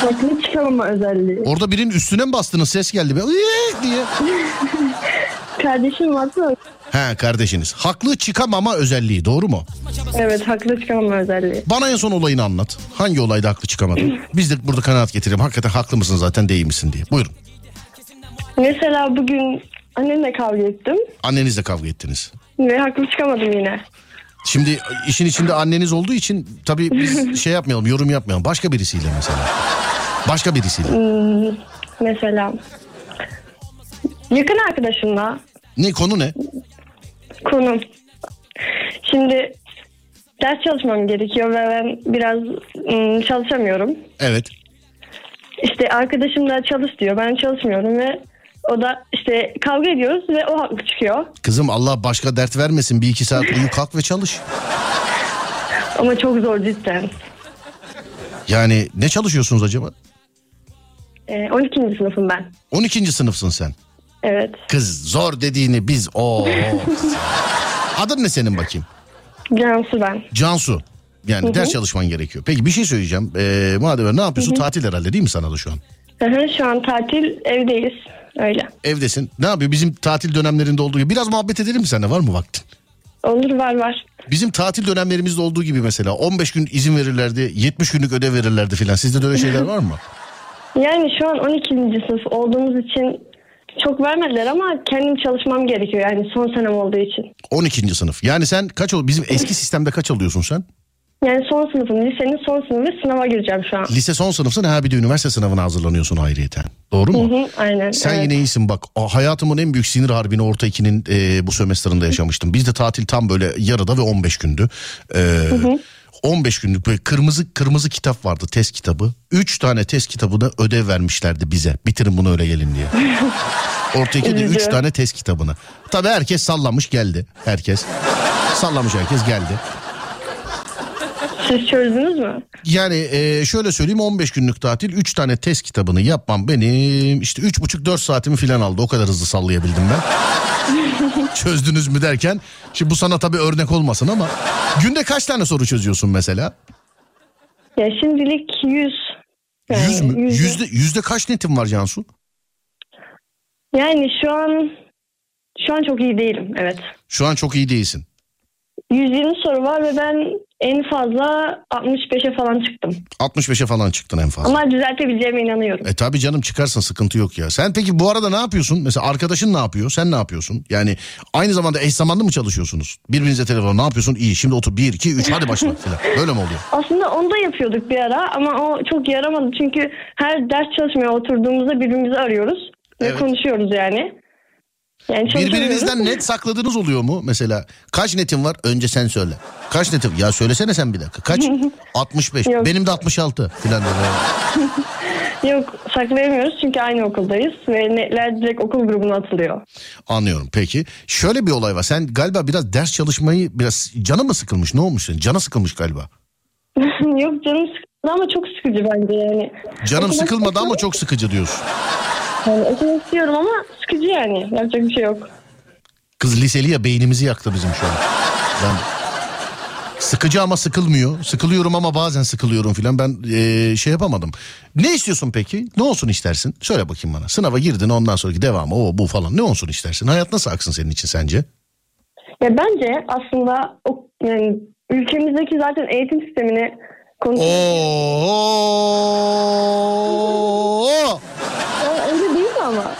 Haklı çıkamama özelliği. Orada birinin üstüne mi bastınız ses geldi be "Iıık" diye. Kardeşim varsa He kardeşiniz. Haklı çıkamama özelliği doğru mu? evet haklı çıkamama özelliği. Bana en son olayını anlat. Hangi olayda haklı çıkamadın? Biz de burada kanaat getirelim. Hakikaten haklı mısın zaten değil misin diye. Buyurun. Mesela bugün annemle kavga ettim Annenizle kavga ettiniz. ve haklı çıkamadım yine. Şimdi işin içinde anneniz olduğu için tabii biz şey yapmayalım, yorum yapmayalım. Başka birisiyle mesela. Başka birisiyle. Mesela yakın arkadaşımla Ne konu ne? konum. Şimdi ders çalışmam gerekiyor ve ben biraz ım, çalışamıyorum. Evet. İşte arkadaşım da çalış diyor. Ben çalışmıyorum ve o da işte kavga ediyoruz ve o haklı çıkıyor. Kızım Allah başka dert vermesin. Bir iki saat uyu kalk ve çalış. Ama çok zor cidden. Yani ne çalışıyorsunuz acaba? Ee, 12. sınıfım ben. 12. sınıfsın sen. Evet. Kız zor dediğini biz o. Adın ne senin bakayım? Cansu ben. Cansu. Yani hı. ders çalışman gerekiyor. Peki bir şey söyleyeceğim. Ee, madem ne yapıyorsun? Tatil herhalde değil mi sana da şu an? Hı hı, Şu an tatil evdeyiz. Öyle. Evdesin. Ne yapıyor? Bizim tatil dönemlerinde olduğu gibi. Biraz muhabbet edelim mi seninle? Var mı vaktin? Olur var var. Bizim tatil dönemlerimizde olduğu gibi mesela 15 gün izin verirlerdi, 70 günlük ödev verirlerdi filan. Sizde de öyle şeyler var mı? Yani şu an 12. sınıf olduğumuz için çok vermediler ama kendim çalışmam gerekiyor. Yani son senem olduğu için. 12. sınıf. Yani sen kaç ol? Bizim eski sistemde kaç alıyorsun sen? Yani son sınıfım. Lisenin son sınıfı ve sınava gireceğim şu an. Lise son sınıfsın ha bir de üniversite sınavına hazırlanıyorsun ayrıyeten. Doğru mu? Hı hı, aynen. Sen evet. yine iyisin bak. Hayatımın en büyük sinir harbini orta 2'nin e, bu sömestrinde yaşamıştım. Bizde tatil tam böyle yarıda ve 15 gündü. E, 15 günlük böyle kırmızı kırmızı kitap vardı test kitabı. 3 tane test kitabını ödev vermişlerdi bize. Bitirin bunu öyle gelin diye. Orta 2'de 3 Üzücü. tane test kitabını. Tabii herkes sallamış geldi. Herkes. Sallamış herkes geldi. Siz çözdünüz mü? Yani e, şöyle söyleyeyim 15 günlük tatil 3 tane test kitabını yapmam benim işte 3,5-4 saatimi falan aldı. O kadar hızlı sallayabildim ben. Çözdünüz mü derken şimdi bu sana tabii örnek olmasın ama günde kaç tane soru çözüyorsun mesela? Ya şimdilik 100. Yani 100 mü? yüzde- Yüzde, yüzde kaç netin var Cansu? Yani şu an şu an çok iyi değilim evet. Şu an çok iyi değilsin. 120 soru var ve ben en fazla 65'e falan çıktım. 65'e falan çıktın en fazla. Ama düzeltebileceğime inanıyorum. E tabi canım çıkarsın sıkıntı yok ya. Sen peki bu arada ne yapıyorsun? Mesela arkadaşın ne yapıyor? Sen ne yapıyorsun? Yani aynı zamanda eş zamanlı mı çalışıyorsunuz? Birbirinize telefon ne yapıyorsun? İyi şimdi otur 1 2 3 hadi başla falan. Böyle mi oluyor? Aslında onu da yapıyorduk bir ara ama o çok yaramadı. Çünkü her ders çalışmaya oturduğumuzda birbirimizi arıyoruz ve Evet. konuşuyoruz yani. Yani. Birbirinizden net sakladığınız oluyor mu? Mesela kaç netin var? Önce sen söyle. Kaç netim? Ya söylesene sen bir dakika. Kaç? 65. Yok. Benim de 66 filan böyle. Yok saklayamıyoruz çünkü aynı okuldayız ve netler direkt okul grubuna atılıyor. Anlıyorum peki. Şöyle bir olay var. Sen galiba biraz ders çalışmayı biraz canı mı sıkılmış? Ne olmuş senin? Cana sıkılmış galiba. Yok canım sıkıldı ama çok sıkıcı bence yani. Canım sıkılmadı ama çok sıkıcı diyorsun. Yani istiyorum ama sıkıcı yani. Yapacak bir şey yok. Kız liseli ya beynimizi yaktı bizim şu an. Ben sıkıcı ama sıkılmıyor. Sıkılıyorum ama bazen sıkılıyorum filan. Ben eee, şey yapamadım. Ne istiyorsun peki? Ne olsun istersin? Söyle bakayım bana. Sınava girdin ondan sonraki devamı o bu falan. Ne olsun istersin? Hayat nasıl aksın senin için sence? Ya bence aslında o, yani ülkemizdeki zaten eğitim sistemini konuşuyoruz. Oo! Öyle değil mi ama?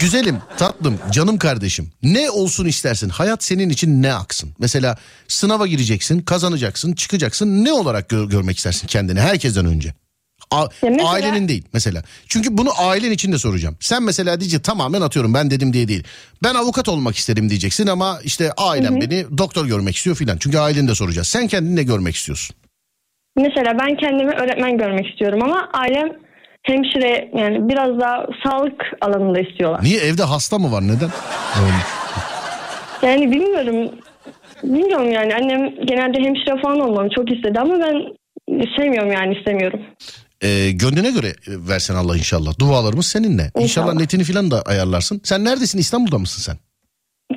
Güzelim, tatlım, canım kardeşim. Ne olsun istersin? Hayat senin için ne aksın? Mesela sınava gireceksin, kazanacaksın, çıkacaksın. Ne olarak gö- görmek istersin kendini herkesten önce? A- mesela- Ailenin değil mesela. Çünkü bunu ailen için de soracağım. Sen mesela diyeceksin tamamen atıyorum ben dedim diye değil. Ben avukat olmak isterim diyeceksin ama işte ailem beni doktor görmek istiyor filan. Çünkü aileni de soracağız. Sen kendini ne görmek istiyorsun? Mesela ben kendimi öğretmen görmek istiyorum ama ailem hemşire yani biraz daha sağlık alanında istiyorlar. Niye evde hasta mı var neden? Yani bilmiyorum. Bilmiyorum yani annem genelde hemşire falan olmamı çok istedi ama ben sevmiyorum yani istemiyorum. Ee, gönlüne göre versen Allah inşallah. Dualarımız seninle. İnşallah, İnşallah. netini filan da ayarlarsın. Sen neredesin? İstanbul'da mısın sen?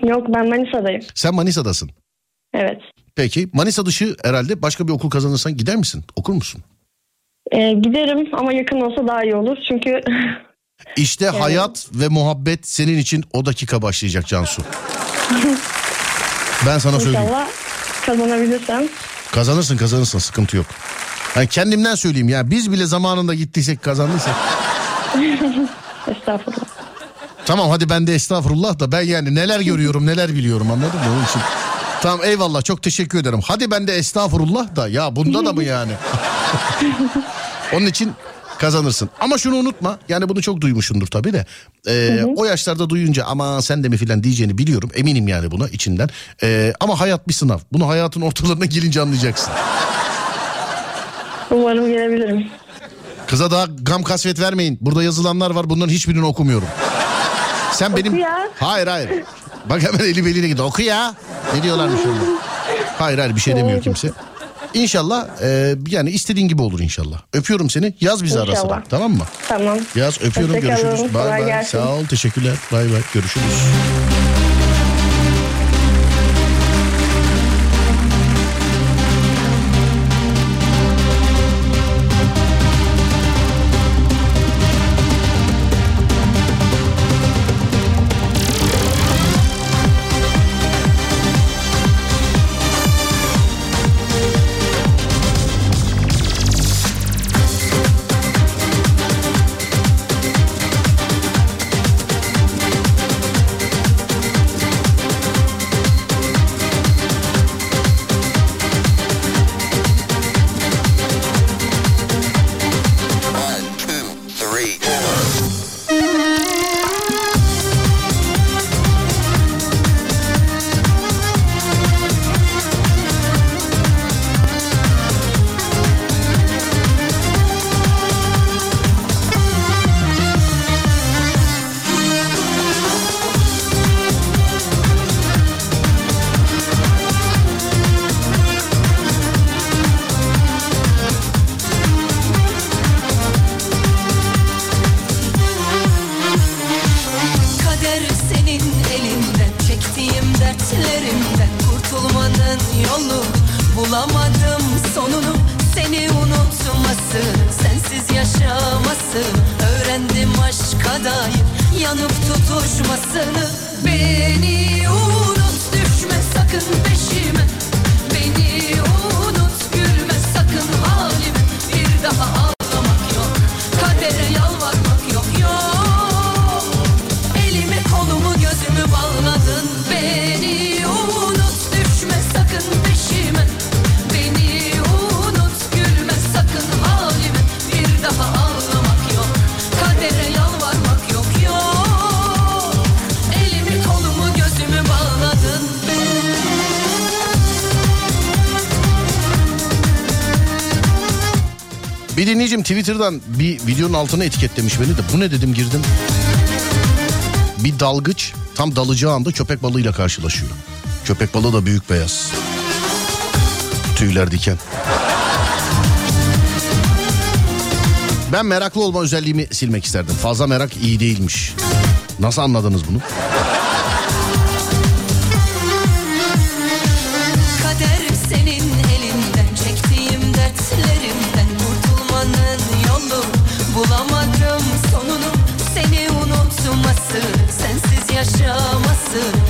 Yok ben Manisa'dayım. Sen Manisa'dasın. Evet. Peki Manisa dışı herhalde başka bir okul kazanırsan gider misin? Okur musun? Ee, giderim ama yakın olsa daha iyi olur çünkü İşte hayat ve muhabbet senin için o dakika başlayacak Cansu. Ben sana söyleyeyim. inşallah kazanabilirsem. Kazanırsın kazanırsın sıkıntı yok. Yani kendimden söyleyeyim ya biz bile zamanında gittiysek kazandıysak. Estağfurullah. Tamam hadi ben de estağfurullah da ben yani neler görüyorum neler biliyorum anladın mı onun için. Tamam eyvallah çok teşekkür ederim. Hadi ben de estağfurullah da ya bunda da mı yani? onun için kazanırsın. Ama şunu unutma yani bunu çok duymuşsundur tabii de. Ee, o yaşlarda duyunca ama sen de mi filan diyeceğini biliyorum. Eminim yani buna içinden. Ee, ama hayat bir sınav. Bunu hayatın ortalarına gelince anlayacaksın. Umarım gelebilirim. Kıza daha gam kasvet vermeyin. Burada yazılanlar var bunların hiçbirini okumuyorum. Sen benim... ya. Hayır hayır. Bak hemen eli beline gidiyor. Oku ya. Ne diyorlarmış orada? Hayır hayır bir şey demiyor kimse. İnşallah e, yani istediğin gibi olur inşallah. Öpüyorum seni. Yaz bizi ara sıra. Tamam mı? Tamam. Yaz öpüyorum Hoşça görüşürüz. Bay bay. Sağ ol teşekkürler. Bay bay görüşürüz. Bir dinleyicim Twitter'dan bir videonun altına etiketlemiş beni de bu ne dedim girdim. Bir dalgıç tam dalacağı anda köpek balığıyla karşılaşıyor. Köpek balığı da büyük beyaz. Tüyler diken. Ben meraklı olma özelliğimi silmek isterdim. Fazla merak iyi değilmiş. Nasıl anladınız bunu? answer.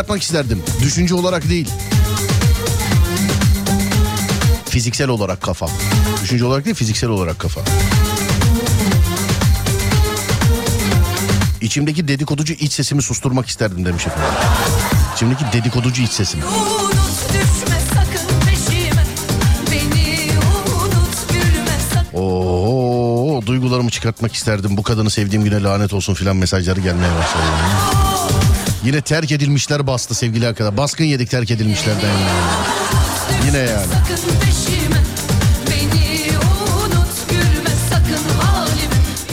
Çıkartmak isterdim. Düşünce olarak değil. Fiziksel olarak kafa. Düşünce olarak değil fiziksel olarak kafa. İçimdeki dedikoducu iç sesimi susturmak isterdim demiş efendim. İçimdeki dedikoducu iç sesimi. Oo, duygularımı çıkartmak isterdim. Bu kadını sevdiğim güne lanet olsun filan mesajları gelmeye başladı. Yine terk edilmişler bastı sevgili arkadaşlar. Baskın yedik terk edilmişlerden. yani. Yine yani.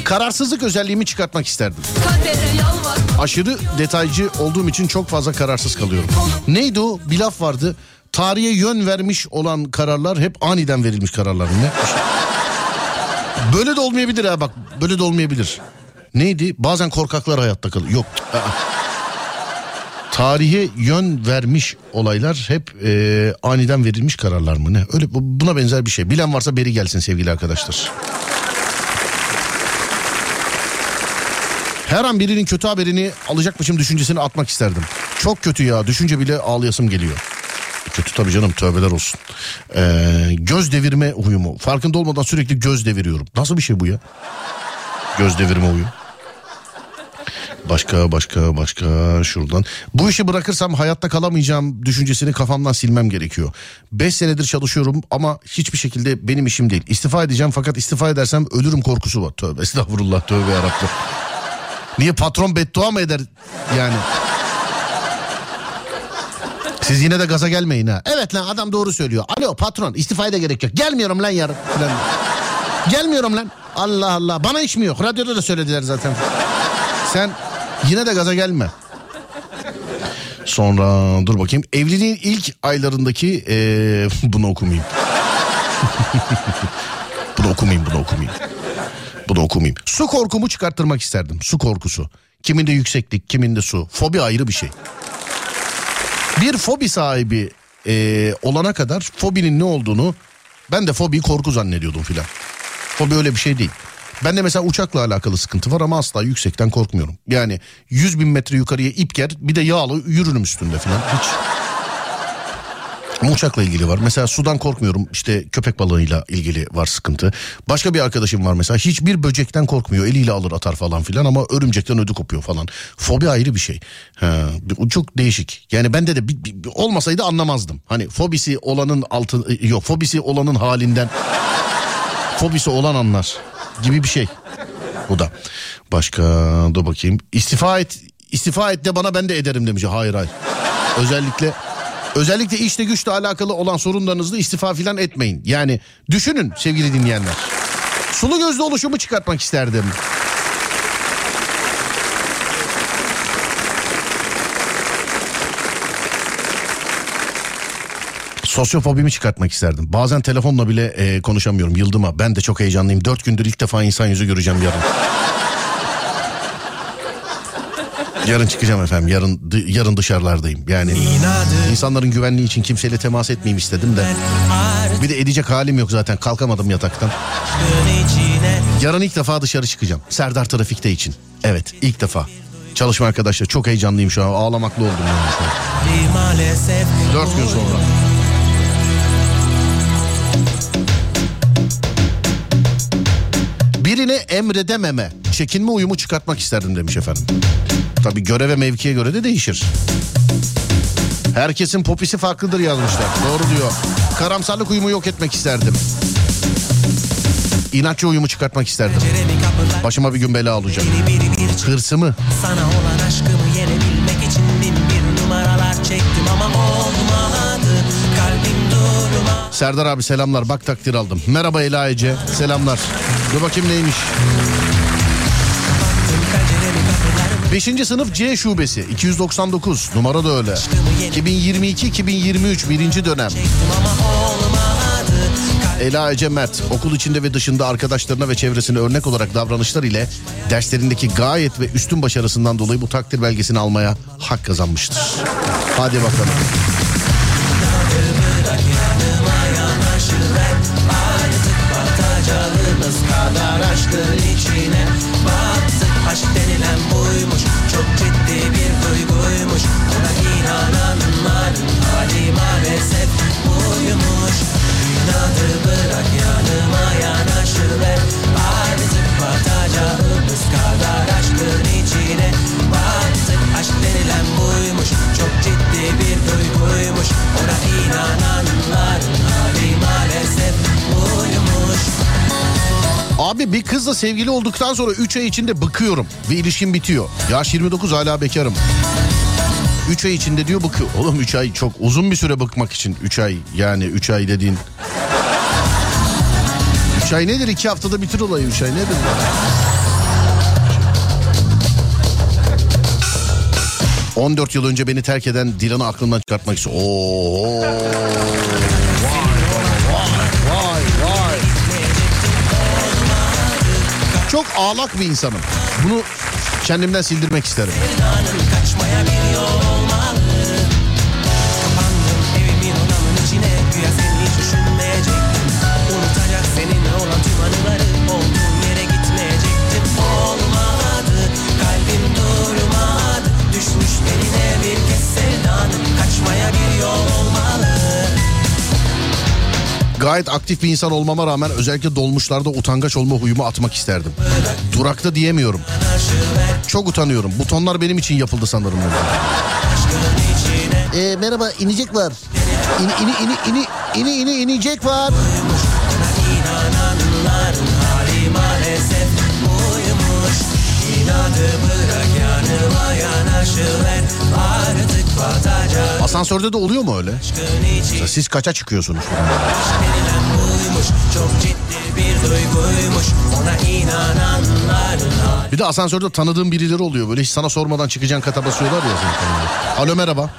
Kararsızlık özelliğimi çıkartmak isterdim. Aşırı detaycı olduğum için çok fazla kararsız kalıyorum. Neydi o? Bir laf vardı. Tarihe yön vermiş olan kararlar hep aniden verilmiş kararlar. Ne? Böyle de olmayabilir ha bak. Böyle de olmayabilir. Neydi? Bazen korkaklar hayatta kalıyor. Yok. Tarihe yön vermiş olaylar hep e, aniden verilmiş kararlar mı ne? Öyle bu- buna benzer bir şey. Bilen varsa beri gelsin sevgili arkadaşlar. Her an birinin kötü haberini alacakmışım düşüncesini atmak isterdim. Çok kötü ya düşünce bile ağlayasım geliyor. Kötü tabii canım tövbeler olsun. Ee, göz devirme huyumu. Farkında olmadan sürekli göz deviriyorum. Nasıl bir şey bu ya? Göz devirme huyu. Başka başka başka şuradan. Bu işi bırakırsam hayatta kalamayacağım düşüncesini kafamdan silmem gerekiyor. 5 senedir çalışıyorum ama hiçbir şekilde benim işim değil. İstifa edeceğim fakat istifa edersem ölürüm korkusu var. Tövbe estağfurullah tövbe yarabbim. Niye patron beddua mı eder yani? Siz yine de gaza gelmeyin ha. Evet lan adam doğru söylüyor. Alo patron istifaya da gerek yok. Gelmiyorum lan yarın. Gelmiyorum lan. Allah Allah. Bana iş mi yok? Radyoda da söylediler zaten. Sen yine de gaza gelme. Sonra dur bakayım. Evliliğin ilk aylarındaki eee, bunu okumayayım. bunu okumayayım bunu okumayayım. Bunu okumayayım. Su korkumu çıkarttırmak isterdim. Su korkusu. Kiminde yükseklik, kiminde su. Fobi ayrı bir şey. Bir fobi sahibi e, olana kadar fobinin ne olduğunu ben de fobiyi korku zannediyordum filan. Fobi öyle bir şey değil. Ben de mesela uçakla alakalı sıkıntı var ama asla yüksekten korkmuyorum. Yani 100 bin metre yukarıya ip ger bir de yağlı yürürüm üstünde filan. Hiç ama uçakla ilgili var. Mesela sudan korkmuyorum. İşte köpek balığıyla ilgili var sıkıntı. Başka bir arkadaşım var mesela. Hiçbir böcekten korkmuyor. Eliyle alır atar falan filan ama örümcekten ödü kopuyor falan. Fobi ayrı bir şey. Ha, çok değişik. Yani bende de bir- bir- olmasaydı anlamazdım. Hani fobisi olanın altı yok fobisi olanın halinden fobisi olan anlar. Gibi bir şey. Bu da. Başka dur bakayım. İstifa et istifa et de bana ben de ederim demiş. Hayır hayır. Özellikle özellikle işte güçle alakalı olan sorunlarınızda istifa filan etmeyin. Yani düşünün sevgili dinleyenler. Sulu gözlü oluşumu çıkartmak isterdim. Sosyofobimi çıkartmak isterdim. Bazen telefonla bile e, konuşamıyorum. Yıldıma ben de çok heyecanlıyım. Dört gündür ilk defa insan yüzü göreceğim yarın. yarın çıkacağım efendim. Yarın yarın dışarılardayım. Yani insanların güvenliği için kimseyle temas etmeyeyim istedim de. Bir de edecek halim yok zaten. Kalkamadım yataktan. Yarın ilk defa dışarı çıkacağım. Serdar Trafik'te için. Evet ilk defa. Çalışma arkadaşlar çok heyecanlıyım şu an. Ağlamaklı oldum yani şu an. Maalesef Dört gün sonra. Birine emredememe, çekinme uyumu çıkartmak isterdim demiş efendim. Tabii göreve mevkiye göre de değişir. Herkesin popisi farklıdır yazmışlar. Doğru diyor. Karamsarlık uyumu yok etmek isterdim. İnatçı uyumu çıkartmak isterdim. Başıma bir gün bela olacak. Hırsımı, Sana olan aşkımı yenebilmek için bin bir numaralar çektim ama olmadı Kalbim durma Serdar abi selamlar bak takdir aldım. Merhaba Ela Ece selamlar. Dur bakayım neymiş. 5. sınıf C şubesi 299 numara da öyle. 2022-2023 birinci dönem. Ela Ece Mert okul içinde ve dışında arkadaşlarına ve çevresine örnek olarak davranışlar ile derslerindeki gayet ve üstün başarısından dolayı bu takdir belgesini almaya hak kazanmıştır. Hadi bakalım. Aşkın içine. Battık Aşk denilen buymuş. Çok ciddi bir duyguymuş. Buna inananların hali maalesef buymuş. İnadı bırak yanıma yanaşıver Artık batacağımız kadar aşkın içine. Battık Aşk denilen buymuş. Çok ciddi bir duyguymuş. Ona inananların hali maalesef Abi bir kızla sevgili olduktan sonra 3 ay içinde bıkıyorum. Bir ilişkim bitiyor. Yaş 29 hala bekarım. 3 ay içinde diyor bıkıyor. Oğlum 3 ay çok uzun bir süre bıkmak için. 3 ay yani 3 ay dediğin. 3 ay nedir? 2 haftada bitir olayı 3 ay nedir? ya? 14 yıl önce beni terk eden Dilan'ı aklımdan çıkartmak istiyor. Oo. Çok ağlak bir insanım. Bunu kendimden sildirmek isterim. Gayet aktif bir insan olmama rağmen özellikle dolmuşlarda utangaç olma huyumu atmak isterdim. Durakta diyemiyorum. Çok utanıyorum. Butonlar benim için yapıldı sanırım. Ee, merhaba inecek var. İni ini ini ini ini ini inecek var. İnananların hali maalesef buymuş İnadı bırak yanıma yanaşıver Artık Asansörde de oluyor mu öyle? Mesela Siz kaça çıkıyorsunuz? bir duyguymuş Ona inananların hali Bir de asansörde tanıdığım birileri oluyor. Böyle hiç sana sormadan çıkacağın kata basıyorlar ya. Alo merhaba.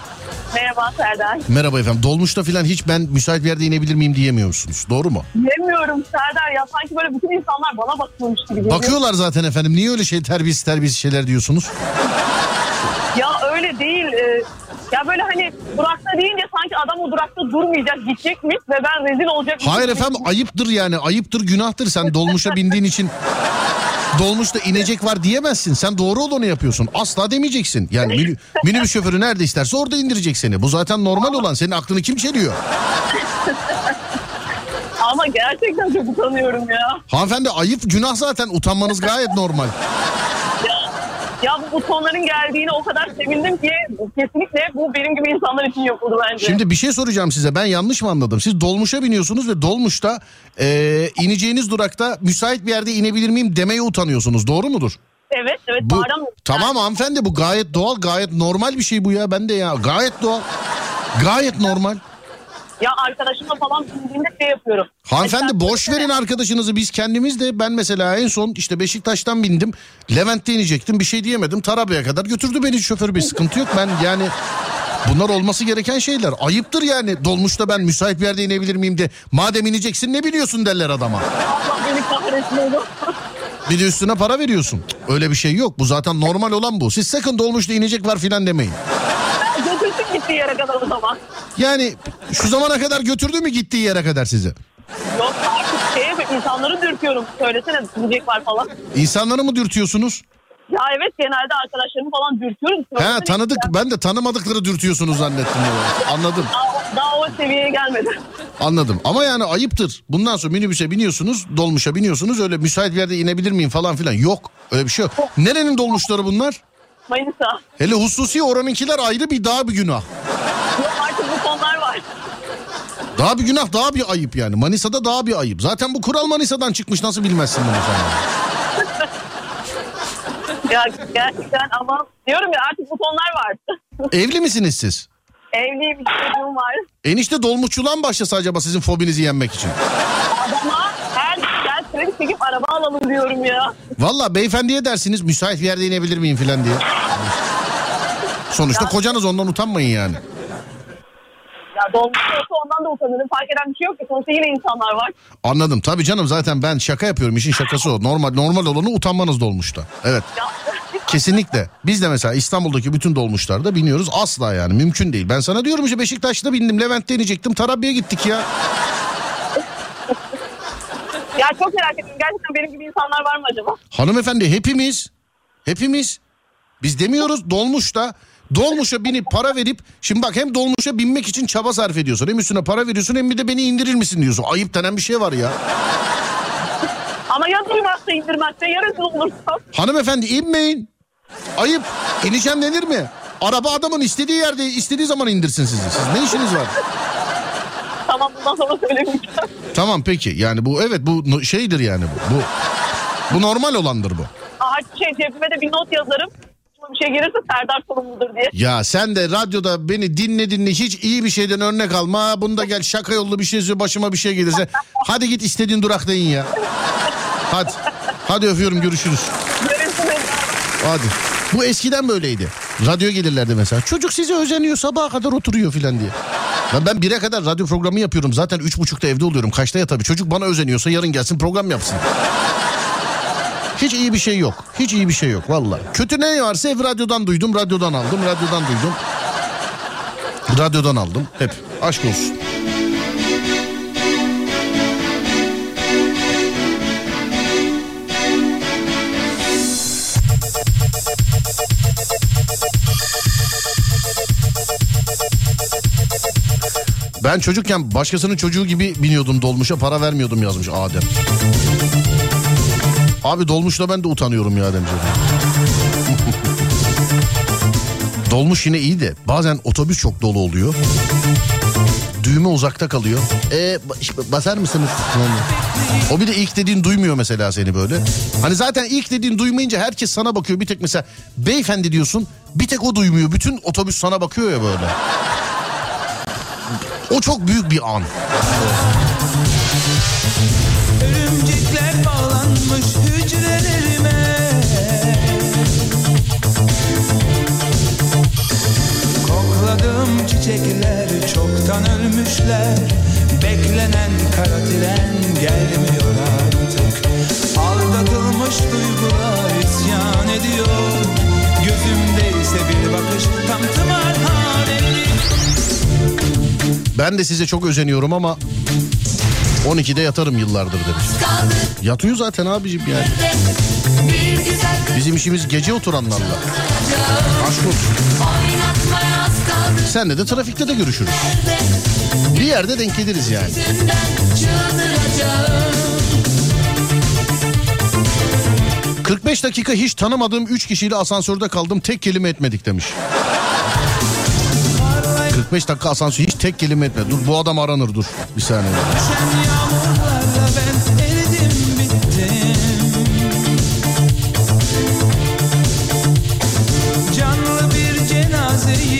Merhaba Serdar. Merhaba efendim. Dolmuşta falan hiç ben müsait bir yerde inebilir miyim diyemiyor musunuz? Doğru mu? Bilemiyorum Serdar ya sanki böyle bütün insanlar bana bakıyormuş gibi geliyor. Bakıyorlar zaten efendim. Niye öyle şey terbiyesiz terbiyesiz şeyler diyorsunuz? Ya öyle değil. e, ya böyle hani durakta deyince sanki adam o durakta durmayacak gidecekmiş ve ben rezil olacakmışım. Hayır efendim ayıptır yani. Ayıptır günahtır. Sen dolmuşa bindiğin için dolmuşta inecek var diyemezsin. Sen doğru olanı yapıyorsun. Asla demeyeceksin. Yani minü, minibüs şoförü nerede isterse orada indirecek seni. Bu zaten normal olan. Senin aklını kim çeliyor? Ama gerçekten çok utanıyorum ya. Hanımefendi ayıp günah zaten. Utanmanız gayet normal. Ya bu butonların geldiğine o kadar sevindim ki kesinlikle bu benim gibi insanlar için yapıldı bence. Şimdi bir şey soracağım size. Ben yanlış mı anladım? Siz dolmuşa biniyorsunuz ve dolmuşta eee, ineceğiniz durakta müsait bir yerde inebilir miyim demeye utanıyorsunuz. Doğru mudur? Evet evet Bu, tamam hanımefendi bu gayet doğal gayet normal bir şey bu ya. Ben de ya gayet doğal. Gayet normal. Ya arkadaşımla falan bindiğimde şey yapıyorum. Hanımefendi boş verin arkadaşınızı biz kendimiz de ben mesela en son işte Beşiktaş'tan bindim. Levent'te inecektim bir şey diyemedim. Tarabya'ya kadar götürdü beni şoför bir sıkıntı yok. Ben yani bunlar olması gereken şeyler. Ayıptır yani dolmuşta ben müsait bir yerde inebilir miyim de. Madem ineceksin ne biliyorsun derler adama. Allah beni kahretsin oğlum. Bir de üstüne para veriyorsun. Öyle bir şey yok. Bu zaten normal olan bu. Siz sakın dolmuşta inecek var filan demeyin. Götürsün gittiği yere kadar o zaman. Yani şu zamana kadar götürdü mü gittiği yere kadar sizi? Yok artık şeye insanları dürtüyorum. Söylesene gidecek var falan. İnsanları mı dürtüyorsunuz? Ya evet genelde arkadaşlarımı falan dürtüyoruz. He tanıdık gidecek. ben de tanımadıkları dürtüyorsunuz zannettim. ya. Anladım. Daha, daha o seviyeye gelmedi. Anladım ama yani ayıptır. Bundan sonra minibüse biniyorsunuz, dolmuşa biniyorsunuz. Öyle müsait bir yerde inebilir miyim falan filan. Yok öyle bir şey yok. Nerenin dolmuşları bunlar? Manisa. Hele hususi oranınkiler ayrı bir daha bir günah. Yok artık butonlar var. Daha bir günah daha bir ayıp yani. Manisa'da daha bir ayıp. Zaten bu kural Manisa'dan çıkmış nasıl bilmezsin bunu sen. Ya gerçekten ama diyorum ya artık butonlar var. Evli misiniz siz? Evliyim bir çocuğum var. Enişte dolmuşçuluğa mı başlasa acaba sizin fobinizi yenmek için? Adama her gün gel kredi çekip araba alalım diyorum ya. Valla beyefendiye dersiniz müsait bir yerde inebilir miyim filan diye. Sonuçta kocanız ondan utanmayın yani. Ya dolmuş olsa ondan da utanırım. Fark eden bir şey yok ki. Sonuçta yine insanlar var. Anladım. Tabii canım zaten ben şaka yapıyorum. İşin şakası o. Normal normal olanı utanmanız dolmuşta. Evet. Ya, Kesinlikle. Biz de mesela İstanbul'daki bütün dolmuşlarda biniyoruz. Asla yani mümkün değil. Ben sana diyorum işte Beşiktaş'ta bindim. Levent'te inecektim. Tarabya'ya gittik ya. Ya çok merak ettim. Gerçekten benim gibi insanlar var mı acaba? Hanımefendi hepimiz hepimiz biz demiyoruz dolmuşta dolmuşa binip para verip şimdi bak hem dolmuşa binmek için çaba sarf ediyorsun hem üstüne para veriyorsun hem bir de beni indirir misin diyorsun. Ayıp denen bir şey var ya. Ama ya duymazsa indirmezse yarın olursam. Hanımefendi inmeyin. Ayıp. İneceğim denir mi? Araba adamın istediği yerde istediği zaman indirsin sizi. Siz ne işiniz var? Tamam bundan sonra söylemeyeceğim. Tamam peki yani bu evet bu şeydir yani bu. Bu, bu normal olandır bu. Aa, şey cebime de bir not yazarım. Bir şey gelirse Serdar sorumludur diye. Ya sen de radyoda beni dinle dinle hiç iyi bir şeyden örnek alma. Bunda gel şaka yollu bir şey söyle başıma bir şey gelirse. Hadi git istediğin durakta in ya. Hadi. Hadi öpüyorum görüşürüz. Görürsünüz. Hadi. Bu eskiden böyleydi. Radyo gelirlerdi mesela. Çocuk size özeniyor sabaha kadar oturuyor filan diye. Ya ben bire kadar radyo programı yapıyorum. Zaten üç buçukta evde oluyorum. Kaçta ya tabii. Çocuk bana özeniyorsa yarın gelsin program yapsın. Hiç iyi bir şey yok. Hiç iyi bir şey yok valla. Kötü ne varsa ev radyodan duydum, radyodan aldım, radyodan duydum. Radyodan aldım. Hep aşk olsun. Ben çocukken başkasının çocuğu gibi biniyordum dolmuşa para vermiyordum yazmış Adem. Abi dolmuşla ben de utanıyorum ya Ademciğim. Dolmuş yine iyi de bazen otobüs çok dolu oluyor. Düğme uzakta kalıyor. E ba- basar mısınız? O bir de ilk dediğin duymuyor mesela seni böyle. Hani zaten ilk dediğin duymayınca herkes sana bakıyor. Bir tek mesela beyefendi diyorsun bir tek o duymuyor. Bütün otobüs sana bakıyor ya böyle. O çok büyük bir an. Örümcekler bağlanmış hücrelerime. Kokladığım çiçekler çoktan ölmüşler. Beklenen kara tren gelmiyor artık. Aldatılmış duygular isyan ediyor. Gözümde ise bir bakış tam tımarhaneli Ben de size çok özeniyorum ama 12'de yatarım yıllardır demiş. Yatıyor zaten abicim yani. Bizim işimiz gece oturanlarla. Aşk olsun. Senle de trafikte de görüşürüz. Bir yerde denk geliriz yani. 45 dakika hiç tanımadığım 3 kişiyle asansörde kaldım tek kelime etmedik demiş. 45 dakika asansör hiç tek kelime etmedi. Dur bu adam aranır dur. Bir saniye. Eridim bir cenazeyim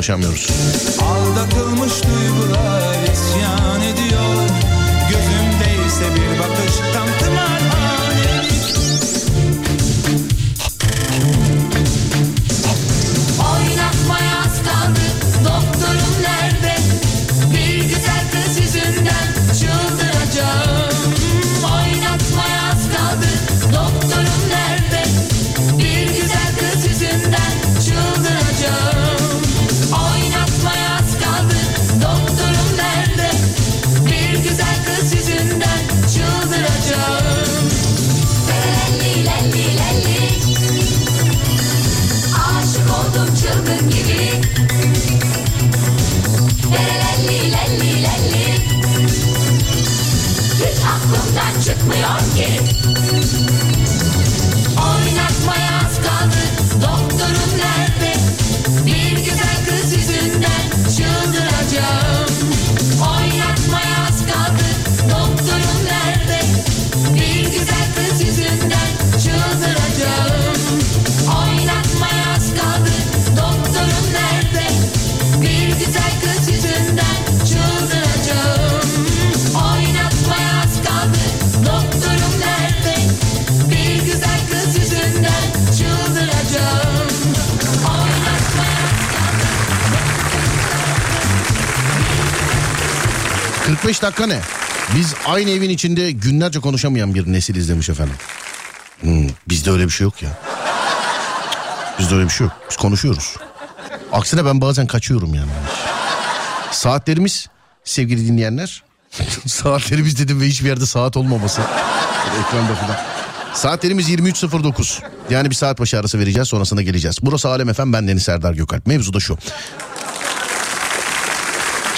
ulaşamıyoruz. Aldatılmış duygular aynı evin içinde günlerce konuşamayan bir nesil izlemiş efendim. Hmm, bizde öyle bir şey yok ya. Bizde öyle bir şey yok. Biz konuşuyoruz. Aksine ben bazen kaçıyorum yani. Saatlerimiz sevgili dinleyenler. saatlerimiz dedim ve hiçbir yerde saat olmaması. Ekranda falan. Saatlerimiz 23.09. Yani bir saat başı arası vereceğiz sonrasında geleceğiz. Burası Alem Efem ben Deniz Serdar Gökalp. Mevzu da şu.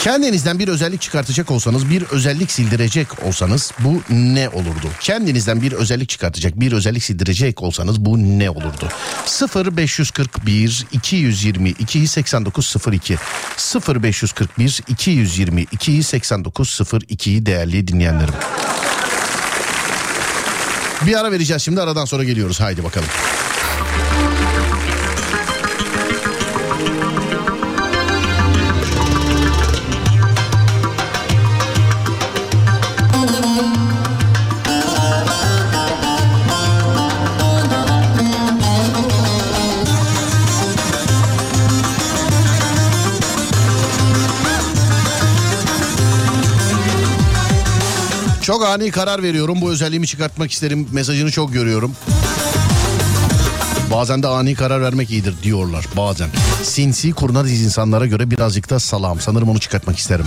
Kendinizden bir özellik çıkartacak olsanız, bir özellik sildirecek olsanız bu ne olurdu? Kendinizden bir özellik çıkartacak, bir özellik sildirecek olsanız bu ne olurdu? 0 541 222 8902 0 541 222 8902 değerli dinleyenlerim. Bir ara vereceğiz şimdi aradan sonra geliyoruz. Haydi bakalım. Çok ani karar veriyorum. Bu özelliğimi çıkartmak isterim. Mesajını çok görüyorum. Bazen de ani karar vermek iyidir diyorlar bazen. Sinsi kurnaz insanlara göre birazcık da salam. Sanırım onu çıkartmak isterim.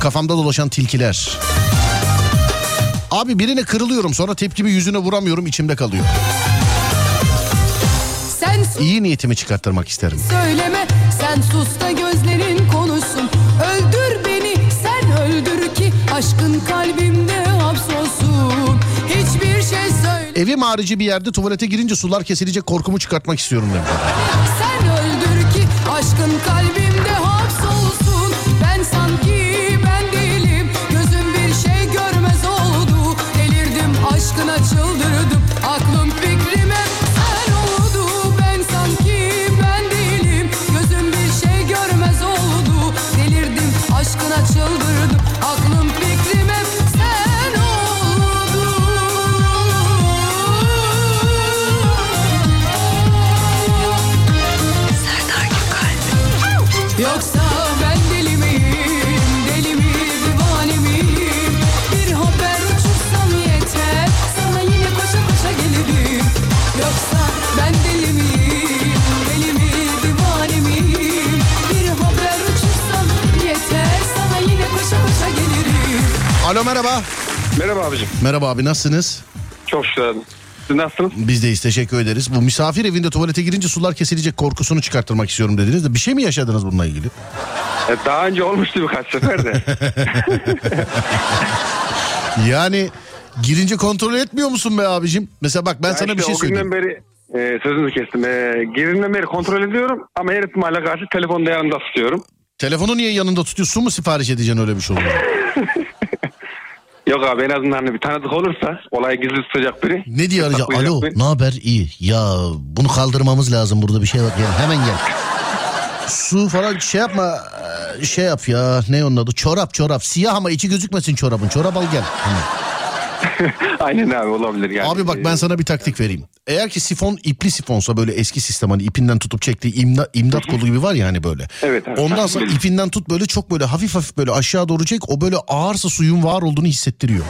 Kafamda dolaşan tilkiler. Abi birine kırılıyorum sonra tepkimi yüzüne vuramıyorum içimde kalıyor. Sen İyi niyetimi çıkarttırmak isterim. söyleme sen sus da gözlerin konuşsun Öldür beni sen öldür ki aşkın kalbimde Evim harici bir yerde tuvalete girince sular kesilecek korkumu çıkartmak istiyorum demiş. sen öldür ki aşkın kalbimde şey aklım fikrim Alo merhaba. Merhaba abicim. Merhaba abi nasılsınız? Çok şükür abi. Siz nasılsınız? Biz deyiz teşekkür ederiz. Bu misafir evinde tuvalete girince sular kesilecek korkusunu çıkarttırmak istiyorum dediniz de bir şey mi yaşadınız bununla ilgili? E, daha önce olmuştu birkaç sefer de. Yani girince kontrol etmiyor musun be abicim? Mesela bak ben Ya sana işte bir şey o günden söyleyeyim. beri e, sözünüzü kestim. E, girinden beri kontrol ediyorum ama her ihtimale karşı telefonu da yanımda tutuyorum. Telefonu niye yanında tutuyorsun Su mu sipariş edeceksin öyle bir şey olur? Yok abi en azından hani bir tanıdık olursa olayı gizli tutacak biri. Ne diye arayacak? Alo ne haber? İyi. Ya bunu kaldırmamız lazım burada bir şey var. Gel hemen gel. Su falan şey yapma. e, Şey yap ya ne onun adı? Çorap çorap. Siyah ama içi gözükmesin çorabın. Çorap al gel. Hemen. Aynen abi olabilir yani. Abi bak ben sana bir taktik vereyim. Eğer ki sifon ipli sifonsa böyle eski sistem hani ipinden tutup çektiği imda, imdat kolu gibi var ya hani böyle. Evet abi. Ondan sonra ipinden tut böyle çok böyle hafif hafif böyle aşağı doğru çek. O böyle ağırsa suyun var olduğunu hissettiriyor.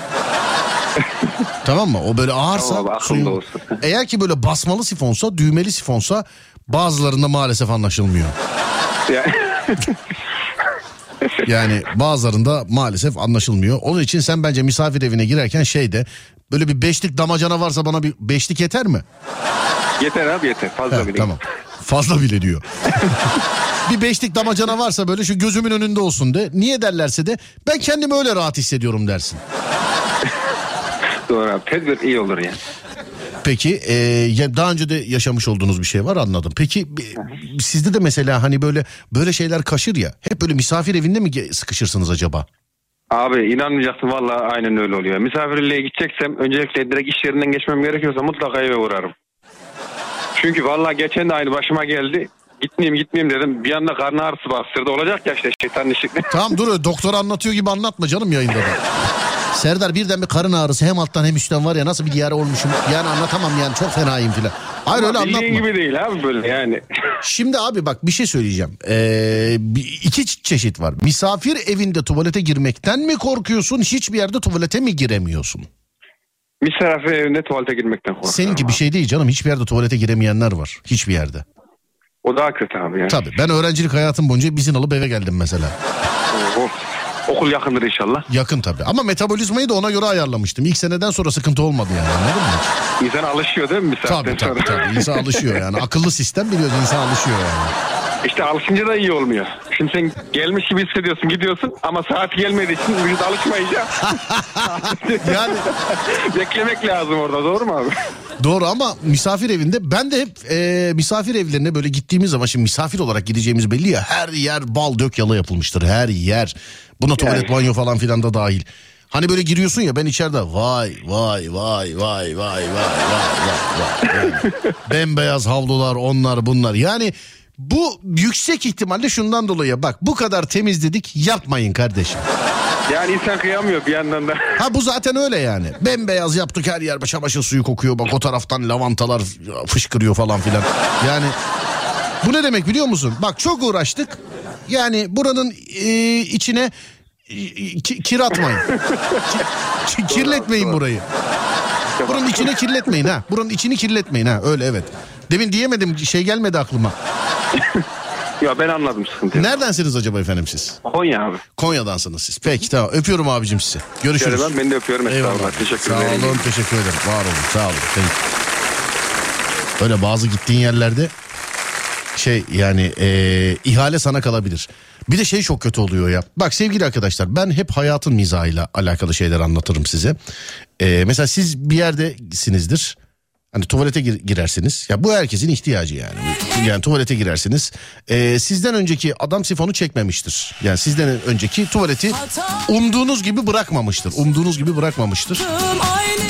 tamam mı? O böyle ağırsa Tamam suyun... Eğer ki böyle basmalı sifonsa, düğmeli sifonsa bazılarında maalesef anlaşılmıyor. Ya- Yani bazılarında maalesef anlaşılmıyor. Onun için sen bence misafir evine girerken şey de böyle bir beşlik damacana varsa bana bir beşlik yeter mi? yeter abi yeter fazla He, bile. tamam. Fazla bile diyor. bir beşlik damacana varsa böyle şu gözümün önünde olsun de. Niye derlerse de ben kendimi öyle rahat hissediyorum dersin. Doğru abi tedbir iyi olur yani. Peki e, ya daha önce de yaşamış olduğunuz bir şey var anladım. Peki bi- sizde de mesela hani böyle böyle şeyler kaşır ya. Hep böyle misafir evinde mi ge- sıkışırsınız acaba? Abi inanmayacaksın valla aynen öyle oluyor. Misafirliğe gideceksem öncelikle direkt iş yerinden geçmem gerekiyorsa mutlaka eve uğrarım. Çünkü valla geçen de aynı başıma geldi. Gitmeyeyim gitmeyeyim dedim. Bir anda karnı ağrısı bastırdı. Olacak ya işte şeytanın işi. Tamam dur doktor anlatıyor gibi anlatma canım yayında da. Serdar birden bir karın ağrısı hem alttan hem üstten var ya nasıl bir diyare olmuşum. Yani anlatamam yani çok fenayım filan. Hayır Ama öyle anlatma. gibi değil abi böyle yani. Şimdi abi bak bir şey söyleyeceğim. Ee, bir- iki çe- çeşit var. Misafir evinde tuvalete girmekten mi korkuyorsun? Hiçbir yerde tuvalete mi giremiyorsun? Misafir evinde tuvalete girmekten korkuyorum. Seninki bir şey değil canım. Hiçbir yerde tuvalete giremeyenler var. Hiçbir yerde. O daha kötü abi yani. Tabii ben öğrencilik hayatım boyunca izin alıp eve geldim mesela. Okul yakındır inşallah. Yakın tabii. Ama metabolizmayı da ona göre ayarlamıştım. İlk seneden sonra sıkıntı olmadı yani anladın mı? İnsan alışıyor değil mi bir saatten Tabii tabii sonra? tabii. İnsan alışıyor yani. Akıllı sistem biliyoruz insan alışıyor yani. İşte alışınca da iyi olmuyor. Şimdi sen gelmiş gibi hissediyorsun gidiyorsun ama saat gelmediği için vücut alışmayınca yani beklemek lazım orada doğru mu abi? Doğru ama misafir evinde ben de hep e, misafir evlerine böyle gittiğimiz zaman şimdi misafir olarak gideceğimiz belli ya her yer bal dök yalı yapılmıştır her yer. Buna tuvalet banyo falan filan da dahil. Hani böyle giriyorsun ya ben içeride vay vay vay vay vay vay vay vay vay. Yani bembeyaz havlular onlar bunlar yani bu yüksek ihtimalle şundan dolayı bak bu kadar temiz dedik yapmayın kardeşim. Yani insan kıyamıyor bir yandan da. Ha bu zaten öyle yani. Bembeyaz yaptık her yer çamaşır suyu kokuyor. Bak o taraftan lavantalar fışkırıyor falan filan. Yani bu ne demek biliyor musun? Bak çok uğraştık. Yani buranın e, içine e, ki- kir atmayın. Ki- kirletmeyin burayı. Buranın içine kirletmeyin ha. Buranın içini kirletmeyin ha. Öyle evet. Demin diyemedim şey gelmedi aklıma. Ya ben anladım sıkıntıyı. Neredensiniz acaba efendim siz? Konya abi. Konya'dansınız siz. Peki tamam öpüyorum abicim sizi. Görüşürüz. Yani ben, ben de öpüyorum. Eyvallah. Teşekkür Sağ ederim. olun teşekkür ederim. Var olun sağ olun. Peki. Öyle bazı gittiğin yerlerde şey yani eee, ihale sana kalabilir. Bir de şey çok kötü oluyor ya. Bak sevgili arkadaşlar ben hep hayatın mizahıyla alakalı şeyler anlatırım size. Eee, mesela siz bir yerdesinizdir. Hani tuvalete gir- girersiniz. Ya bu herkesin ihtiyacı yani. Yani tuvalete girersiniz. Eee, sizden önceki adam sifonu çekmemiştir. Yani sizden önceki tuvaleti umduğunuz gibi bırakmamıştır. Umduğunuz gibi bırakmamıştır.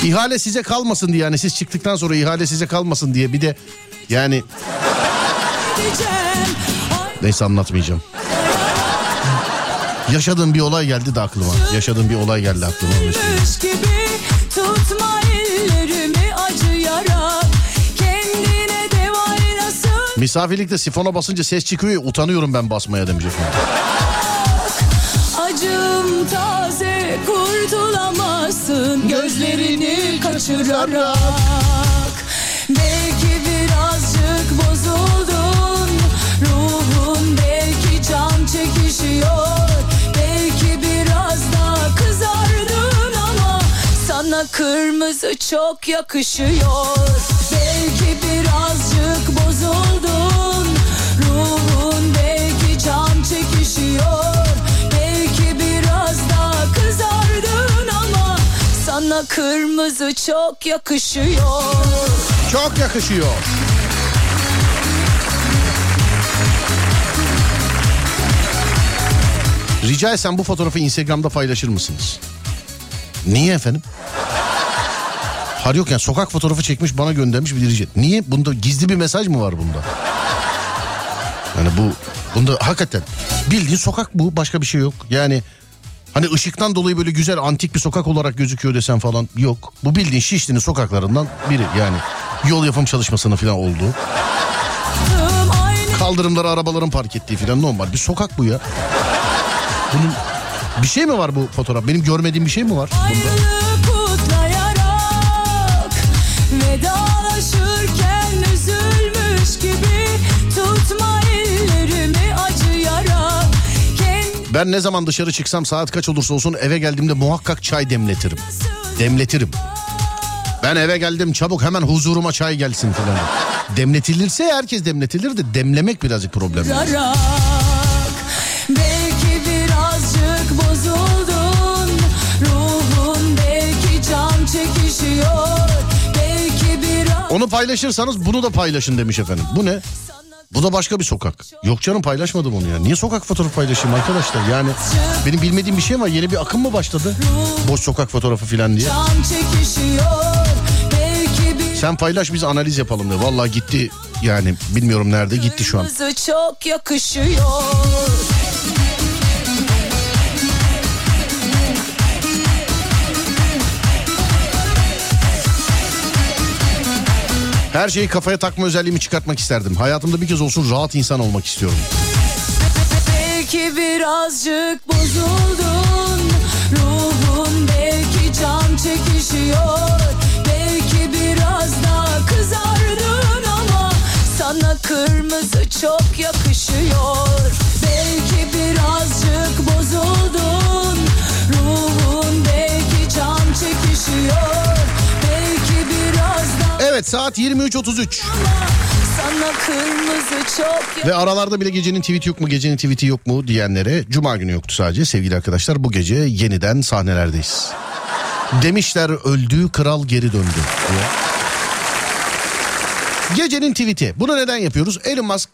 İhale size kalmasın diye yani siz çıktıktan sonra ihale size kalmasın diye bir de yani neyse anlatmayacağım. Yaşadığım bir olay geldi de aklıma. Yaşadığım bir olay geldi aklıma. Gibi tutma ellerimi Misafirlikte sifona basınca ses çıkıyor ya utanıyorum ben basmaya demiş efendim. Acım taze kurtulamazsın Gözlerini kaçırarak çekişiyor Belki biraz daha kızardın ama Sana kırmızı çok yakışıyor. Belki birazcık bozuldun Ruhun belki can çekişiyor. Belki biraz daha kızardın ama Sana kırmızı çok yakışıyor. Çok yakışıyor. Rica etsem bu fotoğrafı Instagram'da paylaşır mısınız? Niye efendim? Hayır yok yani sokak fotoğrafı çekmiş bana göndermiş bir rica. Niye? Bunda gizli bir mesaj mı var bunda? Yani bu bunda hakikaten bildiğin sokak bu başka bir şey yok. Yani hani ışıktan dolayı böyle güzel antik bir sokak olarak gözüküyor desen falan yok. Bu bildiğin Şişli'nin sokaklarından biri yani yol yapım çalışmasının falan olduğu. Kaldırımlara arabaların park ettiği falan normal bir sokak bu ya. Bunun bir şey mi var bu fotoğraf? Benim görmediğim bir şey mi var? Bunda? Ben ne zaman dışarı çıksam saat kaç olursa olsun eve geldiğimde muhakkak çay demletirim. Demletirim. Ben eve geldim çabuk hemen huzuruma çay gelsin falan. Demletilirse herkes demletilir de demlemek birazcık problem. yarak Onu paylaşırsanız bunu da paylaşın demiş efendim. Bu ne? Bu da başka bir sokak. Yok canım paylaşmadım onu ya. Niye sokak fotoğrafı paylaşayım arkadaşlar? Yani benim bilmediğim bir şey var. Yeni bir akım mı başladı? Boş sokak fotoğrafı falan diye. Sen paylaş biz analiz yapalım diye. Vallahi gitti yani bilmiyorum nerede gitti şu an. çok yakışıyor Her şeyi kafaya takma özelliğimi çıkartmak isterdim. Hayatımda bir kez olsun rahat insan olmak istiyorum. Belki birazcık bozuldun Ruhun belki can çekişiyor Belki biraz daha kızardın ama Sana kırmızı çok yakışıyor Belki birazcık bozuldun Evet saat 23.33 Sana kırmızı çok ve aralarda bile gecenin tweet yok mu gecenin tweeti yok mu diyenlere cuma günü yoktu sadece sevgili arkadaşlar bu gece yeniden sahnelerdeyiz. Demişler öldü kral geri döndü diye. Gecenin tweeti bunu neden yapıyoruz? Elon Musk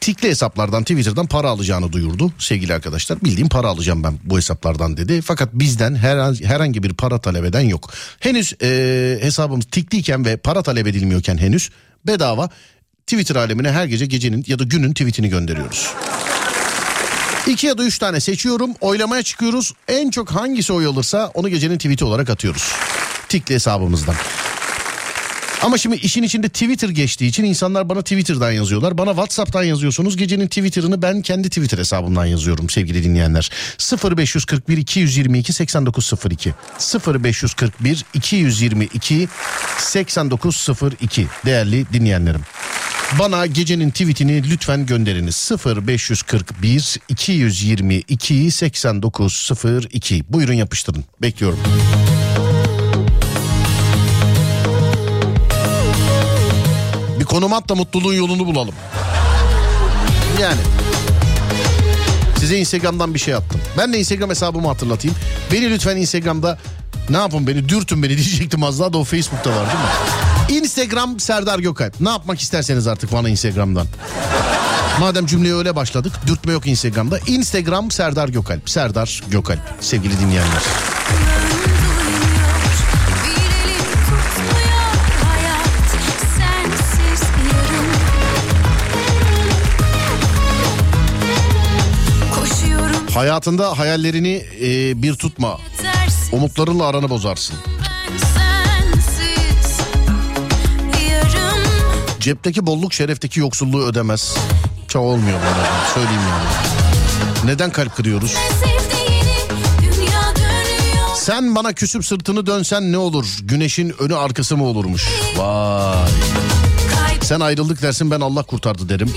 tikli hesaplardan Twitter'dan para alacağını duyurdu sevgili arkadaşlar. Bildiğim para alacağım ben bu hesaplardan dedi. Fakat bizden her, herhangi bir para talep eden yok. Henüz e, hesabımız tikliyken ve para talep edilmiyorken henüz bedava Twitter alemine her gece gecenin ya da günün tweetini gönderiyoruz. İki ya da üç tane seçiyorum. Oylamaya çıkıyoruz. En çok hangisi oy alırsa onu gecenin tweeti olarak atıyoruz. Tikli hesabımızdan. Ama şimdi işin içinde Twitter geçtiği için insanlar bana Twitter'dan yazıyorlar. Bana WhatsApp'tan yazıyorsunuz. Gecenin Twitter'ını ben kendi Twitter hesabımdan yazıyorum sevgili dinleyenler. 0541 222 8902 0541 222 8902 değerli dinleyenlerim. Bana gecenin tweetini lütfen gönderiniz. 0541 222 8902. Buyurun yapıştırın. Bekliyorum. Bir konum at da mutluluğun yolunu bulalım. Yani. Size Instagram'dan bir şey attım. Ben de Instagram hesabımı hatırlatayım. Beni lütfen Instagram'da ne yapın beni dürtün beni diyecektim az daha da o Facebook'ta var değil mi? Instagram Serdar Gökalp. Ne yapmak isterseniz artık bana Instagram'dan. Madem cümleye öyle başladık dürtme yok Instagram'da. Instagram Serdar Gökalp. Serdar Gökalp sevgili dinleyenler. Hayatında hayallerini e, bir tutma. Umutlarınla aranı bozarsın. Cepteki bolluk şerefteki yoksulluğu ödemez. Çok olmuyor bana söyleyeyim yani. Neden kalp kırıyoruz? Sen bana küsüp sırtını dönsen ne olur? Güneşin önü arkası mı olurmuş? Vay. Sen ayrıldık dersin ben Allah kurtardı derim.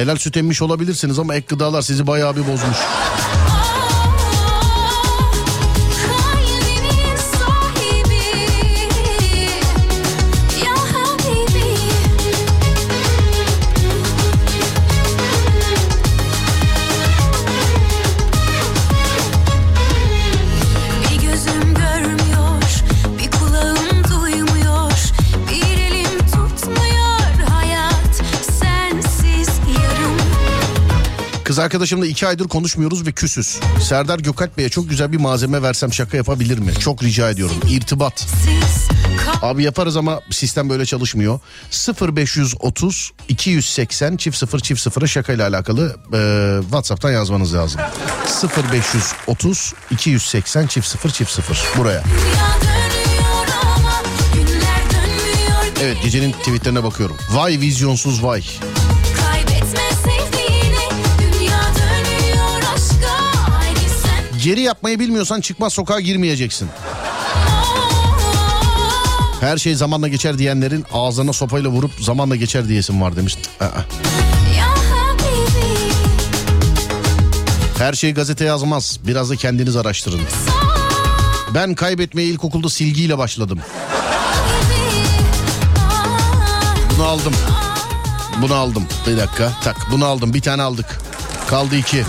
Helal süt emmiş olabilirsiniz ama ek gıdalar sizi bayağı bir bozmuş. Arkadaşımla iki aydır konuşmuyoruz ve küsüz. Serdar Gökalp Bey'e çok güzel bir malzeme versem şaka yapabilir mi? Çok rica ediyorum. İrtibat. Abi yaparız ama sistem böyle çalışmıyor. 0530 280 çift 0 çift 0'a şakayla alakalı e, WhatsApp'tan yazmanız lazım. 0530 280 çift 0 çift 0 buraya. Evet gecenin tweetlerine bakıyorum. Vay vizyonsuz vay. Geri yapmayı bilmiyorsan çıkmaz sokağa girmeyeceksin. Her şey zamanla geçer diyenlerin ağzına sopayla vurup zamanla geçer diyesin var demiş. Her şey gazete yazmaz. Biraz da kendiniz araştırın. Ben kaybetmeye ilkokulda silgiyle başladım. Bunu aldım. Bunu aldım. Bir dakika. Tak bunu aldım. Bir tane aldık. Kaldı iki.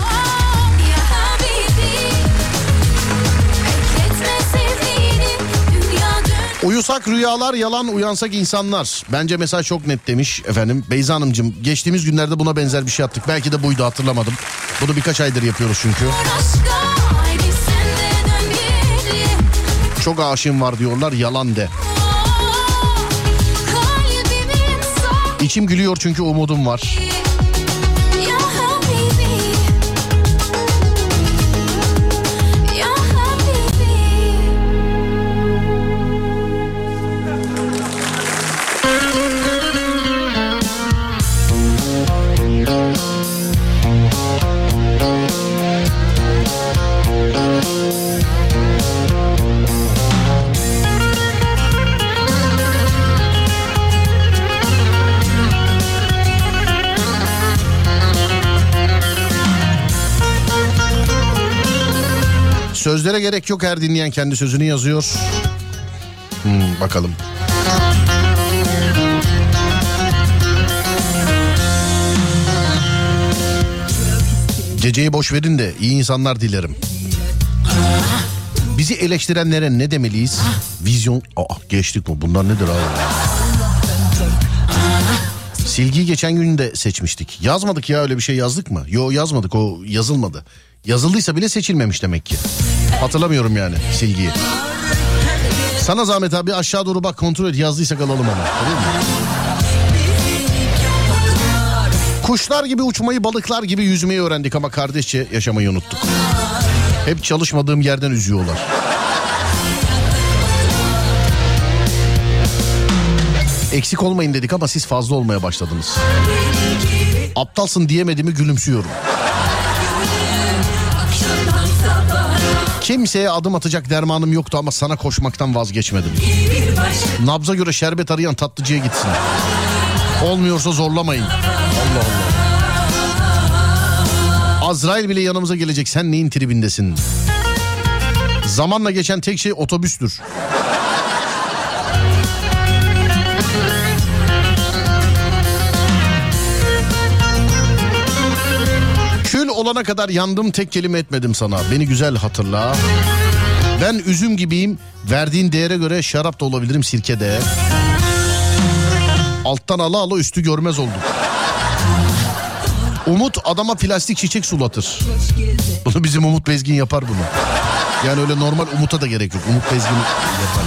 Uyusak rüyalar yalan uyansak insanlar. Bence mesaj çok net demiş efendim. Beyza Hanımcığım geçtiğimiz günlerde buna benzer bir şey attık. Belki de buydu hatırlamadım. Bunu birkaç aydır yapıyoruz çünkü. Çok aşığım var diyorlar yalan de. Kalbimin sahibi İçim gülüyor çünkü umudum var. Sözlere gerek yok her dinleyen kendi sözünü yazıyor. Hmm, bakalım. Geceyi boş verin de iyi insanlar dilerim. Bizi eleştirenlere ne demeliyiz? Vizyon... Aa, geçtik mi? Bunlar nedir abi? Silgiyi geçen gün de seçmiştik. Yazmadık ya öyle bir şey yazdık mı? Yo yazmadık o yazılmadı. Yazıldıysa bile seçilmemiş demek ki. Hatırlamıyorum yani silgiyi. Sana zahmet abi aşağı doğru bak kontrol et yazdıysak alalım mı? Kuşlar gibi uçmayı balıklar gibi yüzmeyi öğrendik ama kardeşçe yaşamayı unuttuk. Hep çalışmadığım yerden üzüyorlar. Eksik olmayın dedik ama siz fazla olmaya başladınız. Aptalsın diyemediğimi gülümsüyorum. Kimseye adım atacak dermanım yoktu ama sana koşmaktan vazgeçmedim. Nabza göre şerbet arayan tatlıcıya gitsin. Olmuyorsa zorlamayın. Allah Allah. Azrail bile yanımıza gelecek. Sen neyin tribindesin? Zamanla geçen tek şey otobüstür. Olana kadar yandım tek kelime etmedim sana. Beni güzel hatırla. Ben üzüm gibiyim. Verdiğin değere göre şarap da olabilirim sirke de. Alttan ala ala üstü görmez olduk. Umut adama plastik çiçek sulatır. Bunu bizim Umut Bezgin yapar bunu. Yani öyle normal Umut'a da gerek yok. Umut Bezgin yapar.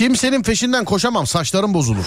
Kimsenin peşinden koşamam saçlarım bozulur.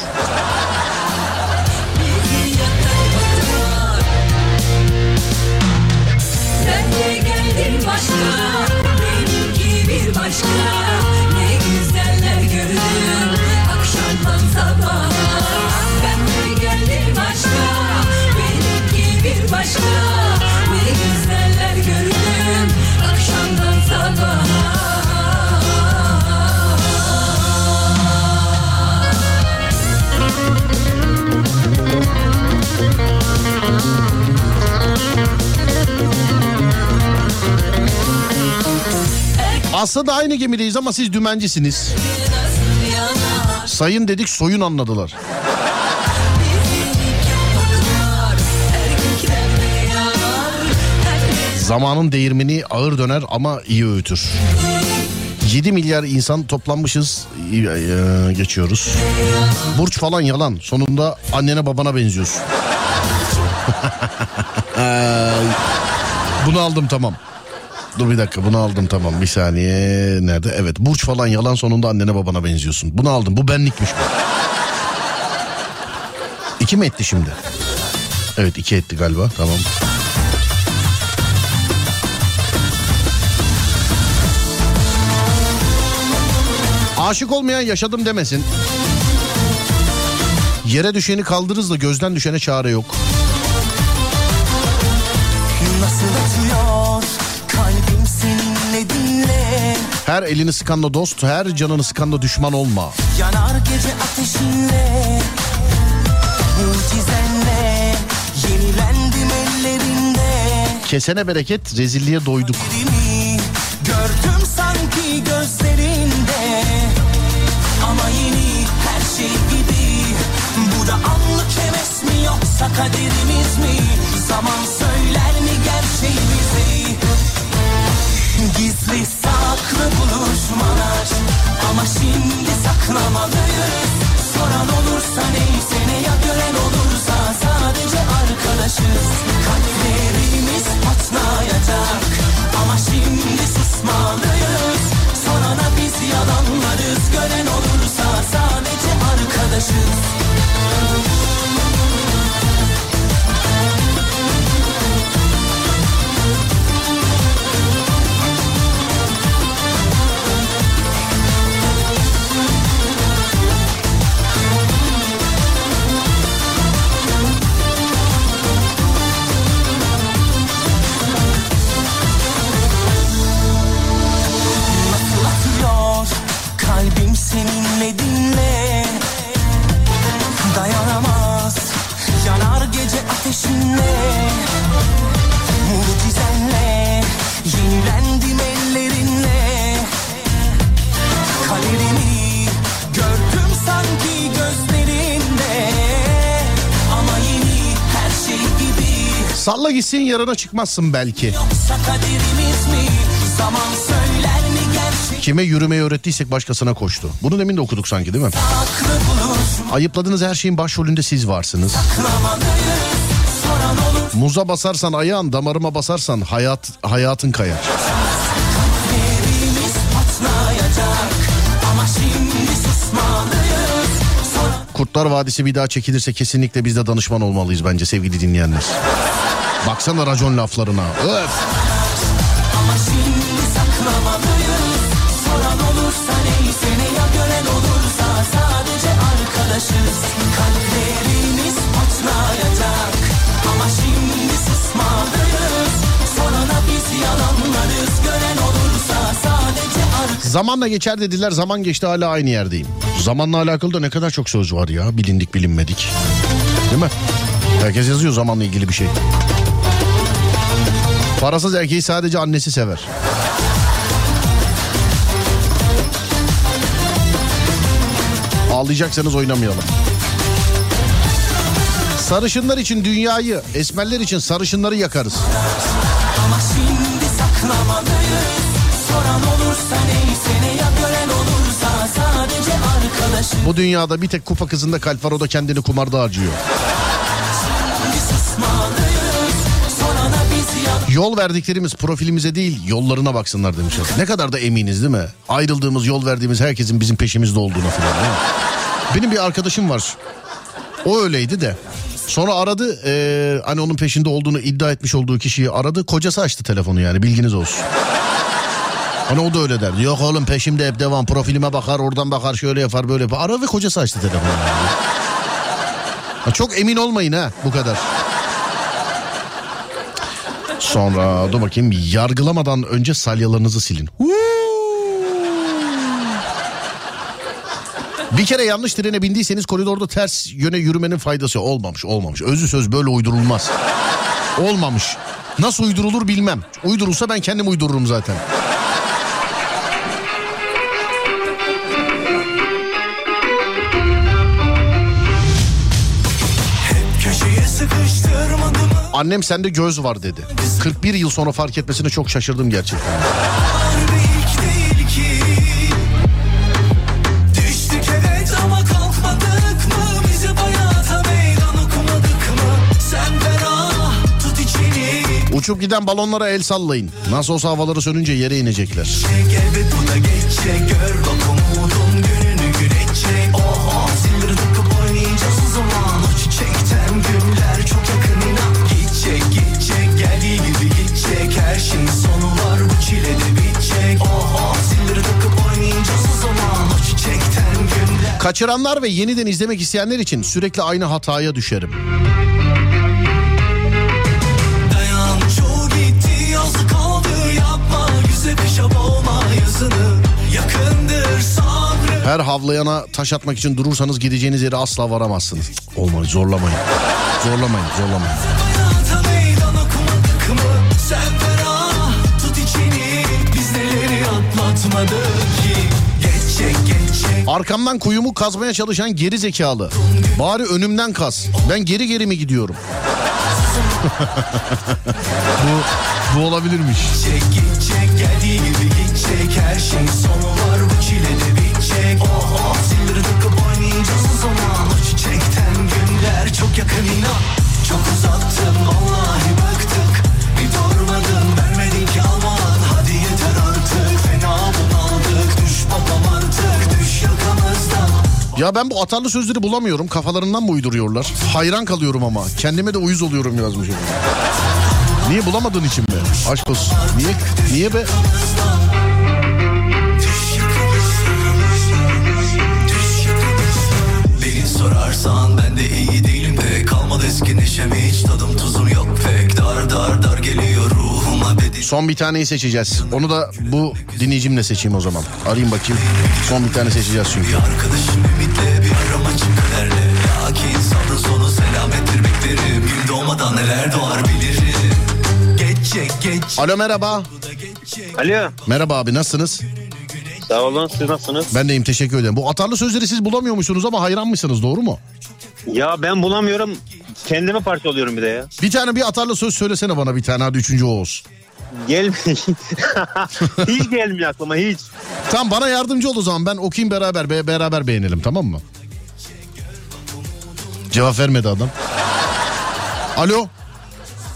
Masada aynı gemideyiz ama siz dümencisiniz. Sayın dedik soyun anladılar. Zamanın değirmeni ağır döner ama iyi öğütür. 7 milyar insan toplanmışız e, e, geçiyoruz. Burç falan yalan. Sonunda annene babana benziyorsun. Bunu aldım tamam. Dur bir dakika bunu aldım tamam bir saniye. Nerede? Evet burç falan yalan sonunda annene babana benziyorsun. Bunu aldım bu benlikmiş bu. İki mi etti şimdi? Evet iki etti galiba tamam. Aşık olmayan yaşadım demesin. Yere düşeni kaldırırız da gözden düşene çare yok. Nasıl atıyor Her elini sıkanla dost, her canını sıkanla düşman olma. Yanar gece ateşinle Mucizenle Yenilendim ellerinde Kesene bereket, rezilliğe doyduk. Gördüm sanki gözlerinde Ama yeni her şey gibi Bu da anlık heves mi yoksa kaderimiz mi Zaman saklamalıyız Soran olursa neyse ne ya gören olursa Sadece arkadaşız. Kalplerimiz patlayacak. Ama şimdi susmalıyız. Sorana biz yalanlarız. Gören olursa sadece arkadaşız Salla gitsin yarına çıkmazsın belki. Kime yürümeyi öğrettiysek başkasına koştu. Bunu demin de okuduk sanki değil mi? Ayıpladığınız her şeyin başrolünde siz varsınız. Muza basarsan ayağın, damarıma basarsan hayat hayatın kayar. Kurtlar Vadisi bir daha çekilirse kesinlikle biz de danışman olmalıyız bence sevgili dinleyenler. Baksana racon laflarına. Öf. Ama şimdi saklamalıyız Soran olursa neyse ne ya gören olursa Sadece arkadaşız Kalplerimiz patlayacak Ama şimdi susmalıyız Sorana biz yalanlarız Gören olursa sadece arkadaşız Zamanla geçer dediler zaman geçti hala aynı yerdeyim. Zamanla alakalı da ne kadar çok söz var ya bilindik bilinmedik. Değil mi? Herkes yazıyor zamanla ilgili bir şey. Parasız erkeği sadece annesi sever. Ağlayacaksanız oynamayalım. Sarışınlar için dünyayı, esmerler için sarışınları yakarız. Ama şimdi saklamalıyız Soran olursa neyse ne ya gören olursa Sadece arkadaşız Bu dünyada bir tek kupa kızında kalp var o da kendini kumarda harcıyor. Yol verdiklerimiz profilimize değil yollarına baksınlar demişler. Ne kadar da eminiz değil mi? Ayrıldığımız yol verdiğimiz herkesin bizim peşimizde olduğuna falan. Benim bir arkadaşım var. O öyleydi de. Sonra aradı eee, hani onun peşinde olduğunu iddia etmiş olduğu kişiyi aradı. Kocası açtı telefonu yani bilginiz olsun. Hani o da öyle derdi. Yok oğlum peşimde hep devam profilime bakar oradan bakar şöyle yapar böyle yapar. Ara ve kocası açtı telefonu. yani. Çok emin olmayın ha bu kadar. Sonra dur bakayım yargılamadan önce salyalarınızı silin. Bir kere yanlış trene bindiyseniz koridorda ters yöne yürümenin faydası olmamış olmamış. Özü söz böyle uydurulmaz. Olmamış. Nasıl uydurulur bilmem. Uydurulsa ben kendim uydururum zaten. Annem sende göz var dedi. 41 yıl sonra fark etmesine çok şaşırdım gerçekten. Uçup giden balonlara el sallayın. Nasıl olsa havaları sönünce yere inecekler. Elbet bu da geçecek Gör bak Kaçıranlar ve yeniden izlemek isteyenler için sürekli aynı hataya düşerim. Dayan gitti kaldı Yapma olma Yakındır sabrı Her havlayana taş atmak için durursanız gideceğiniz yere asla varamazsınız. Olmayın zorlamayın. Zorlamayın zorlamayın. Sen ferah tut içini Biz neleri atlatmadık ki Arkamdan kuyumu kazmaya çalışan geri zekalı. Bari önümden kaz. Ben geri geri mi gidiyorum? bu, bu olabilirmiş. Gidecek gidecek geldiği gibi gidecek Her şeyin sonu var bu çile de bitecek Oh oh takıp oynayacağız o zaman çiçekten günler çok yakın inan Çok uzattın vallahi bıktık Ya ben bu atarlı sözleri bulamıyorum. Kafalarından mı uyduruyorlar? Hayran kalıyorum ama. Kendime de uyuz oluyorum yazmışım. Niye bulamadığın için mi? Aşk olsun. Niye? Niye be? Sorarsan ben de iyi değilim pek Kalmadı eski neşem hiç tadım tuzum yok pek Dar dar dar geliyor ruhuma bedi Son bir taneyi seçeceğiz. Onu da bu dinleyicimle seçeyim o zaman. Arayayım bakayım. Son bir tane seçeceğiz çünkü. Arkadaşım ümitle bir arama çıkıverle Lakin sabrın sonu selamettir beklerim Gün doğmadan neler doğar bilirim Geçecek geç Alo merhaba. Alo. Merhaba abi nasılsınız? Sağ olun siz nasılsınız? Ben deyim teşekkür ederim. Bu atarlı sözleri siz bulamıyormuşsunuz ama hayranmışsınız doğru mu? Ya ben bulamıyorum. Kendime parçalıyorum bir de ya. Bir tane bir atarlı söz söylesene bana bir tane hadi üçüncü o olsun. Gelmiyor. hiç gelmiyor aklıma hiç. Tamam bana yardımcı ol o zaman ben okuyayım beraber be- beraber beğenelim tamam mı? Cevap vermedi adam. Alo.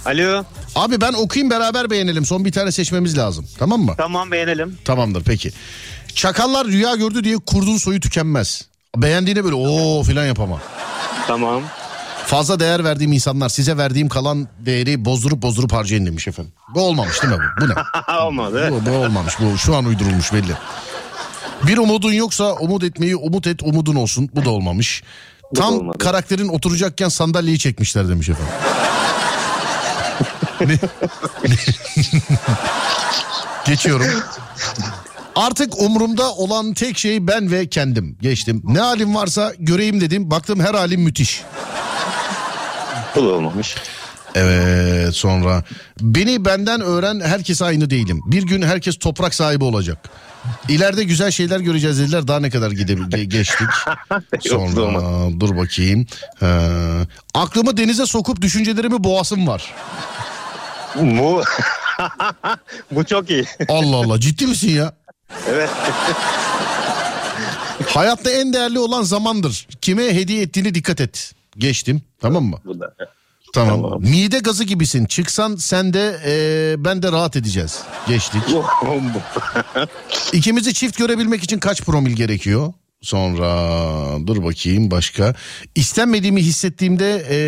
Alo. Abi ben okuyayım beraber beğenelim. Son bir tane seçmemiz lazım. Tamam mı? Tamam beğenelim. Tamamdır peki. Çakallar rüya gördü diye kurdun soyu tükenmez. Beğendiğine böyle o filan yapama. Tamam. Fazla değer verdiğim insanlar size verdiğim kalan değeri bozdurup bozdurup harcayın demiş efendim. Bu olmamış değil mi bu? Bu ne? Olmadı. Bu, bu olmamış. Bu şu an uydurulmuş belli. Bir umudun yoksa umut etmeyi umut et umudun olsun. Bu da olmamış. Bu da Tam olmadı. karakterin oturacakken sandalyeyi çekmişler demiş efendim. Ne- Geçiyorum. Artık umurumda olan tek şey ben ve kendim. Geçtim. Ne halim varsa göreyim dedim. Baktım her halim müthiş. Olmamış. Evet sonra beni benden öğren herkes aynı değilim. Bir gün herkes toprak sahibi olacak. İleride güzel şeyler göreceğiz dediler. Daha ne kadar gide ge- geçtik. Sonra dur bakayım. Ee, aklımı denize sokup düşüncelerimi boğasım var. Bu bu çok iyi. Allah Allah ciddi misin ya? Evet. Hayatta en değerli olan zamandır. Kime hediye ettiğini dikkat et. Geçtim tamam mı? Bu da. Tamam. Mide gazı gibisin. Çıksan sen de e, ben de rahat edeceğiz. Geçtik. İkimizi çift görebilmek için kaç promil gerekiyor? Sonra dur bakayım başka. İstenmediğimi hissettiğimde e,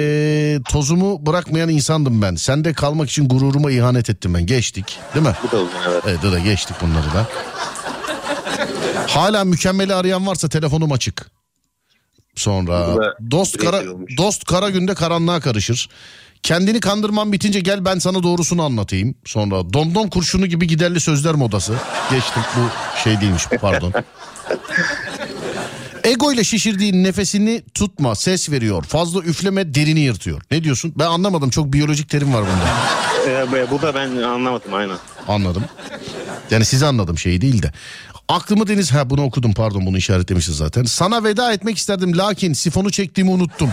tozumu bırakmayan insandım ben. Sende kalmak için gururuma ihanet ettim ben. Geçtik değil mi? Bu da uzun evet. Evet da geçtik bunları da. Hala mükemmeli arayan varsa telefonum açık. Sonra dost kara dost kara günde karanlığa karışır. Kendini kandırman bitince gel ben sana doğrusunu anlatayım. Sonra domdom kurşunu gibi giderli sözler modası. Geçtik bu şey değilmiş pardon. Ego ile şişirdiğin nefesini tutma ses veriyor. Fazla üfleme derini yırtıyor. Ne diyorsun? Ben anlamadım çok biyolojik terim var bunda. Ee, bu da ben anlamadım aynen. Anladım. Yani sizi anladım şey değil de. Aklımı deniz ha bunu okudum pardon bunu işaretlemişiz zaten. Sana veda etmek isterdim lakin sifonu çektiğimi unuttum.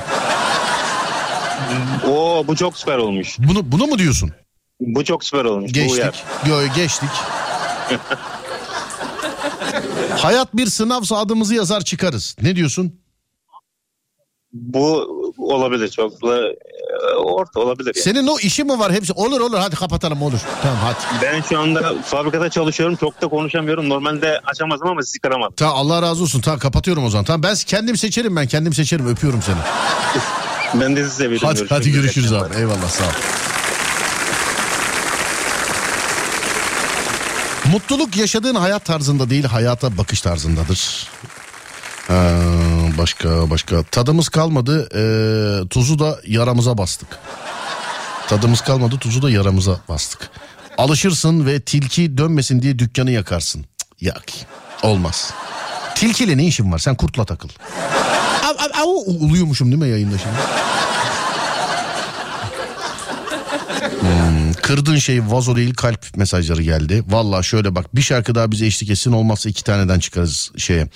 Oo bu çok süper olmuş. Bunu bunu mu diyorsun? Bu çok süper olmuş. Geçtik. Yo, geçtik. Hayat bir sınavsa adımızı yazar çıkarız. Ne diyorsun? Bu olabilir çok da orta olabilir. Yani. Senin o işi mi var hepsi? Olur olur hadi kapatalım olur. Tamam hadi. Ben şu anda fabrikada çalışıyorum. Çok da konuşamıyorum. Normalde açamazdım ama sizi kıramadım. Ta Allah razı olsun. Tamam kapatıyorum o zaman. Tamam ben kendim seçerim ben. Kendim seçerim. Öpüyorum seni. Ben de sizi seviyorum. Hadi hadi görüşürüz abi. Eyvallah sağ ol. Mutluluk yaşadığın hayat tarzında değil hayata bakış tarzındadır. Ee, başka başka tadımız kalmadı ee, tuzu da yaramıza bastık. Tadımız kalmadı tuzu da yaramıza bastık. Alışırsın ve tilki dönmesin diye dükkanı yakarsın. Cık, yak olmaz. Tilkiyle ne işin var sen kurtla takıl. Av, av, av, uluyormuşum değil mi yayında şimdi? Kırdığın şey vazo değil kalp mesajları geldi. Valla şöyle bak bir şarkı daha bize eşlik etsin olmazsa iki taneden çıkarız şeye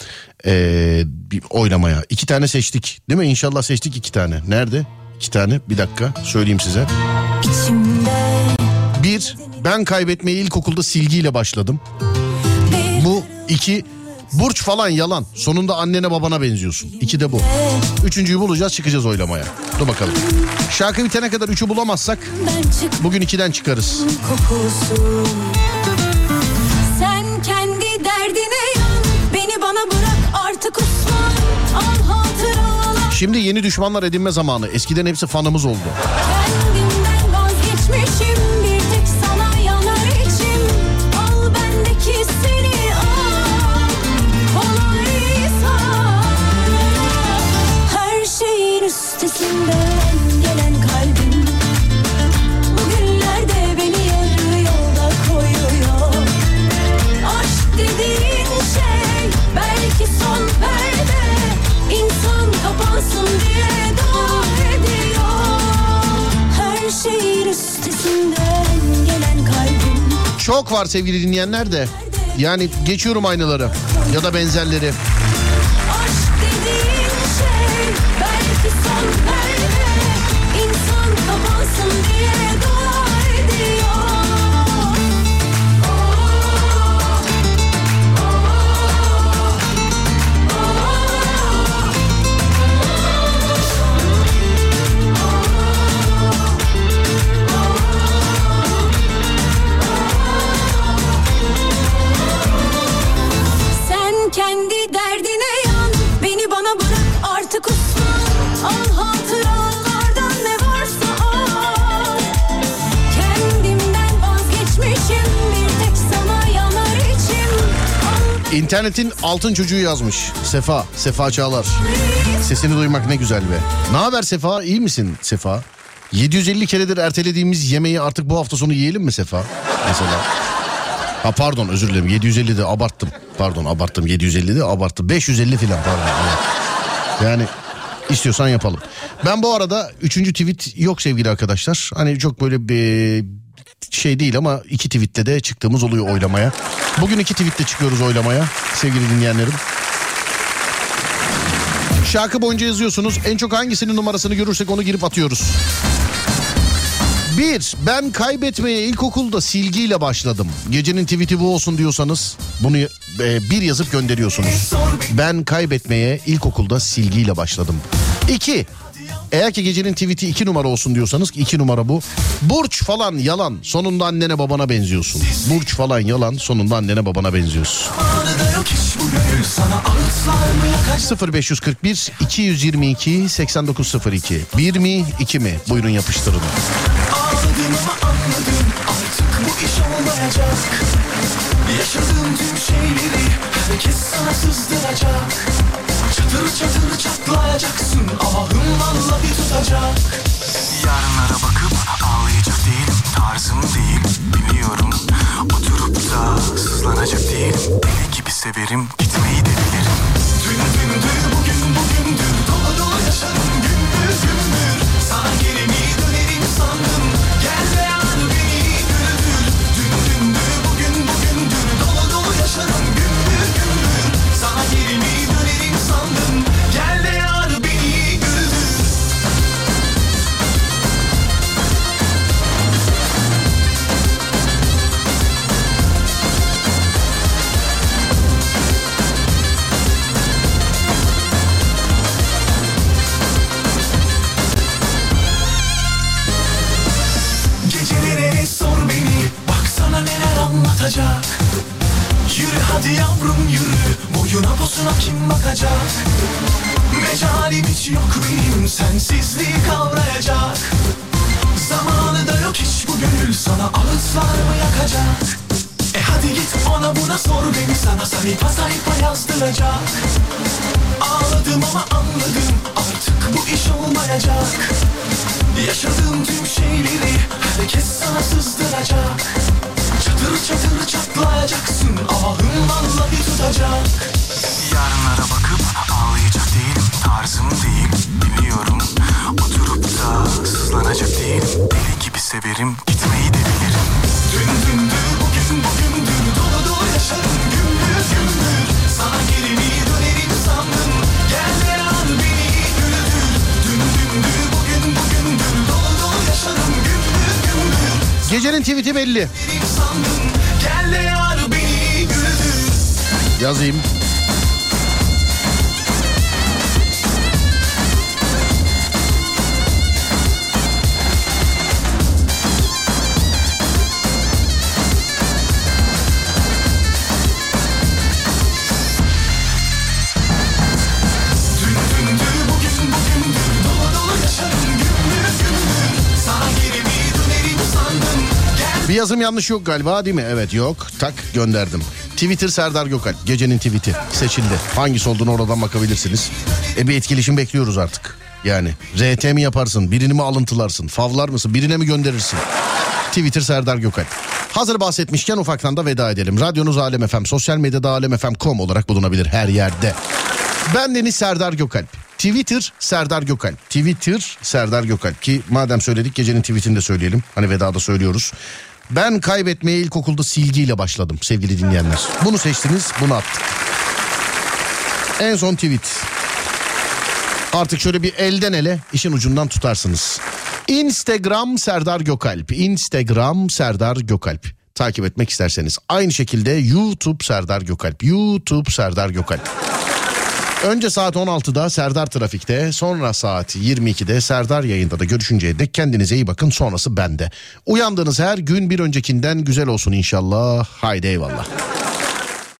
ee, bir oylamaya. İki tane seçtik değil mi? İnşallah seçtik iki tane. Nerede? İki tane bir dakika söyleyeyim size. Bir ben kaybetmeye ilkokulda silgiyle başladım. Bu iki burç falan yalan. Sonunda annene babana benziyorsun. İki de bu. Üçüncüyü bulacağız çıkacağız oylamaya. Dur bakalım. Şarkı bitene kadar üçü bulamazsak bugün ikiden çıkarız. kokusu Sen kendi derdine yan Beni bana bırak artık Osman Al hatıralar Şimdi yeni düşmanlar edinme zamanı. Eskiden hepsi fanımız oldu. Kendimden Çok var sevgili dinleyenler de. Yani geçiyorum aynaları ya da benzerleri. İnternetin altın çocuğu yazmış. Sefa, Sefa Çağlar. Sesini duymak ne güzel be. Ne haber Sefa? İyi misin Sefa? 750 keredir ertelediğimiz yemeği artık bu hafta sonu yiyelim mi Sefa? Mesela. Ha pardon özür dilerim 750 de abarttım. Pardon abarttım 750 de abarttım. 550 filan pardon. Yani istiyorsan yapalım. Ben bu arada üçüncü tweet yok sevgili arkadaşlar. Hani çok böyle bir şey değil ama iki tweette de çıktığımız oluyor oylamaya. Bugün iki tweette çıkıyoruz oylamaya sevgili dinleyenlerim. Şarkı boyunca yazıyorsunuz. En çok hangisinin numarasını görürsek onu girip atıyoruz. Bir, ben kaybetmeye ilkokulda silgiyle başladım. Gecenin tweet'i bu olsun diyorsanız bunu e, bir yazıp gönderiyorsunuz. Ben kaybetmeye ilkokulda silgiyle başladım. İki, eğer ki gecenin tweet'i iki numara olsun diyorsanız iki numara bu. Burç falan yalan sonunda annene babana benziyorsun. Burç falan yalan sonunda annene babana benziyorsun. 0541 222 8902 1 mi 2 mi buyurun yapıştırın. Ağladım ama anladım artık bu iş olmayacak Yaşadığım tüm şeyleri herkes sana sızdıracak Çatır çatır çatlayacaksın. Ahım valla bir tutacak. Yarınlara bakıp ağlayacak değilim. Tarzım değil biliyorum. Oturup da sızlanacak değilim. Deli gibi severim gitmeyi de bilirim yazım yanlış yok galiba değil mi? Evet yok. Tak gönderdim. Twitter Serdar Gökalp. Gecenin tweet'i seçildi. Hangisi olduğunu oradan bakabilirsiniz. E bir etkileşim bekliyoruz artık. Yani RT mi yaparsın? Birini mi alıntılarsın? Favlar mısın? Birine mi gönderirsin? Twitter Serdar Gökalp. Hazır bahsetmişken ufaktan da veda edelim. Radyonuz Alem FM, sosyal medyada alemfm.com olarak bulunabilir her yerde. Ben Deniz Serdar Gökalp. Twitter Serdar Gökalp. Twitter Serdar Gökalp ki madem söyledik gecenin tweetini de söyleyelim. Hani vedada söylüyoruz. Ben kaybetmeye ilkokulda silgiyle başladım sevgili dinleyenler. Bunu seçtiniz bunu attık. En son tweet. Artık şöyle bir elden ele işin ucundan tutarsınız. Instagram Serdar Gökalp. Instagram Serdar Gökalp. Takip etmek isterseniz. Aynı şekilde YouTube Serdar Gökalp. YouTube Serdar Gökalp. Önce saat 16'da Serdar Trafik'te, sonra saat 22'de Serdar yayında da görüşünceye dek kendinize iyi bakın. Sonrası bende. Uyandığınız her gün bir öncekinden güzel olsun inşallah. Haydi eyvallah.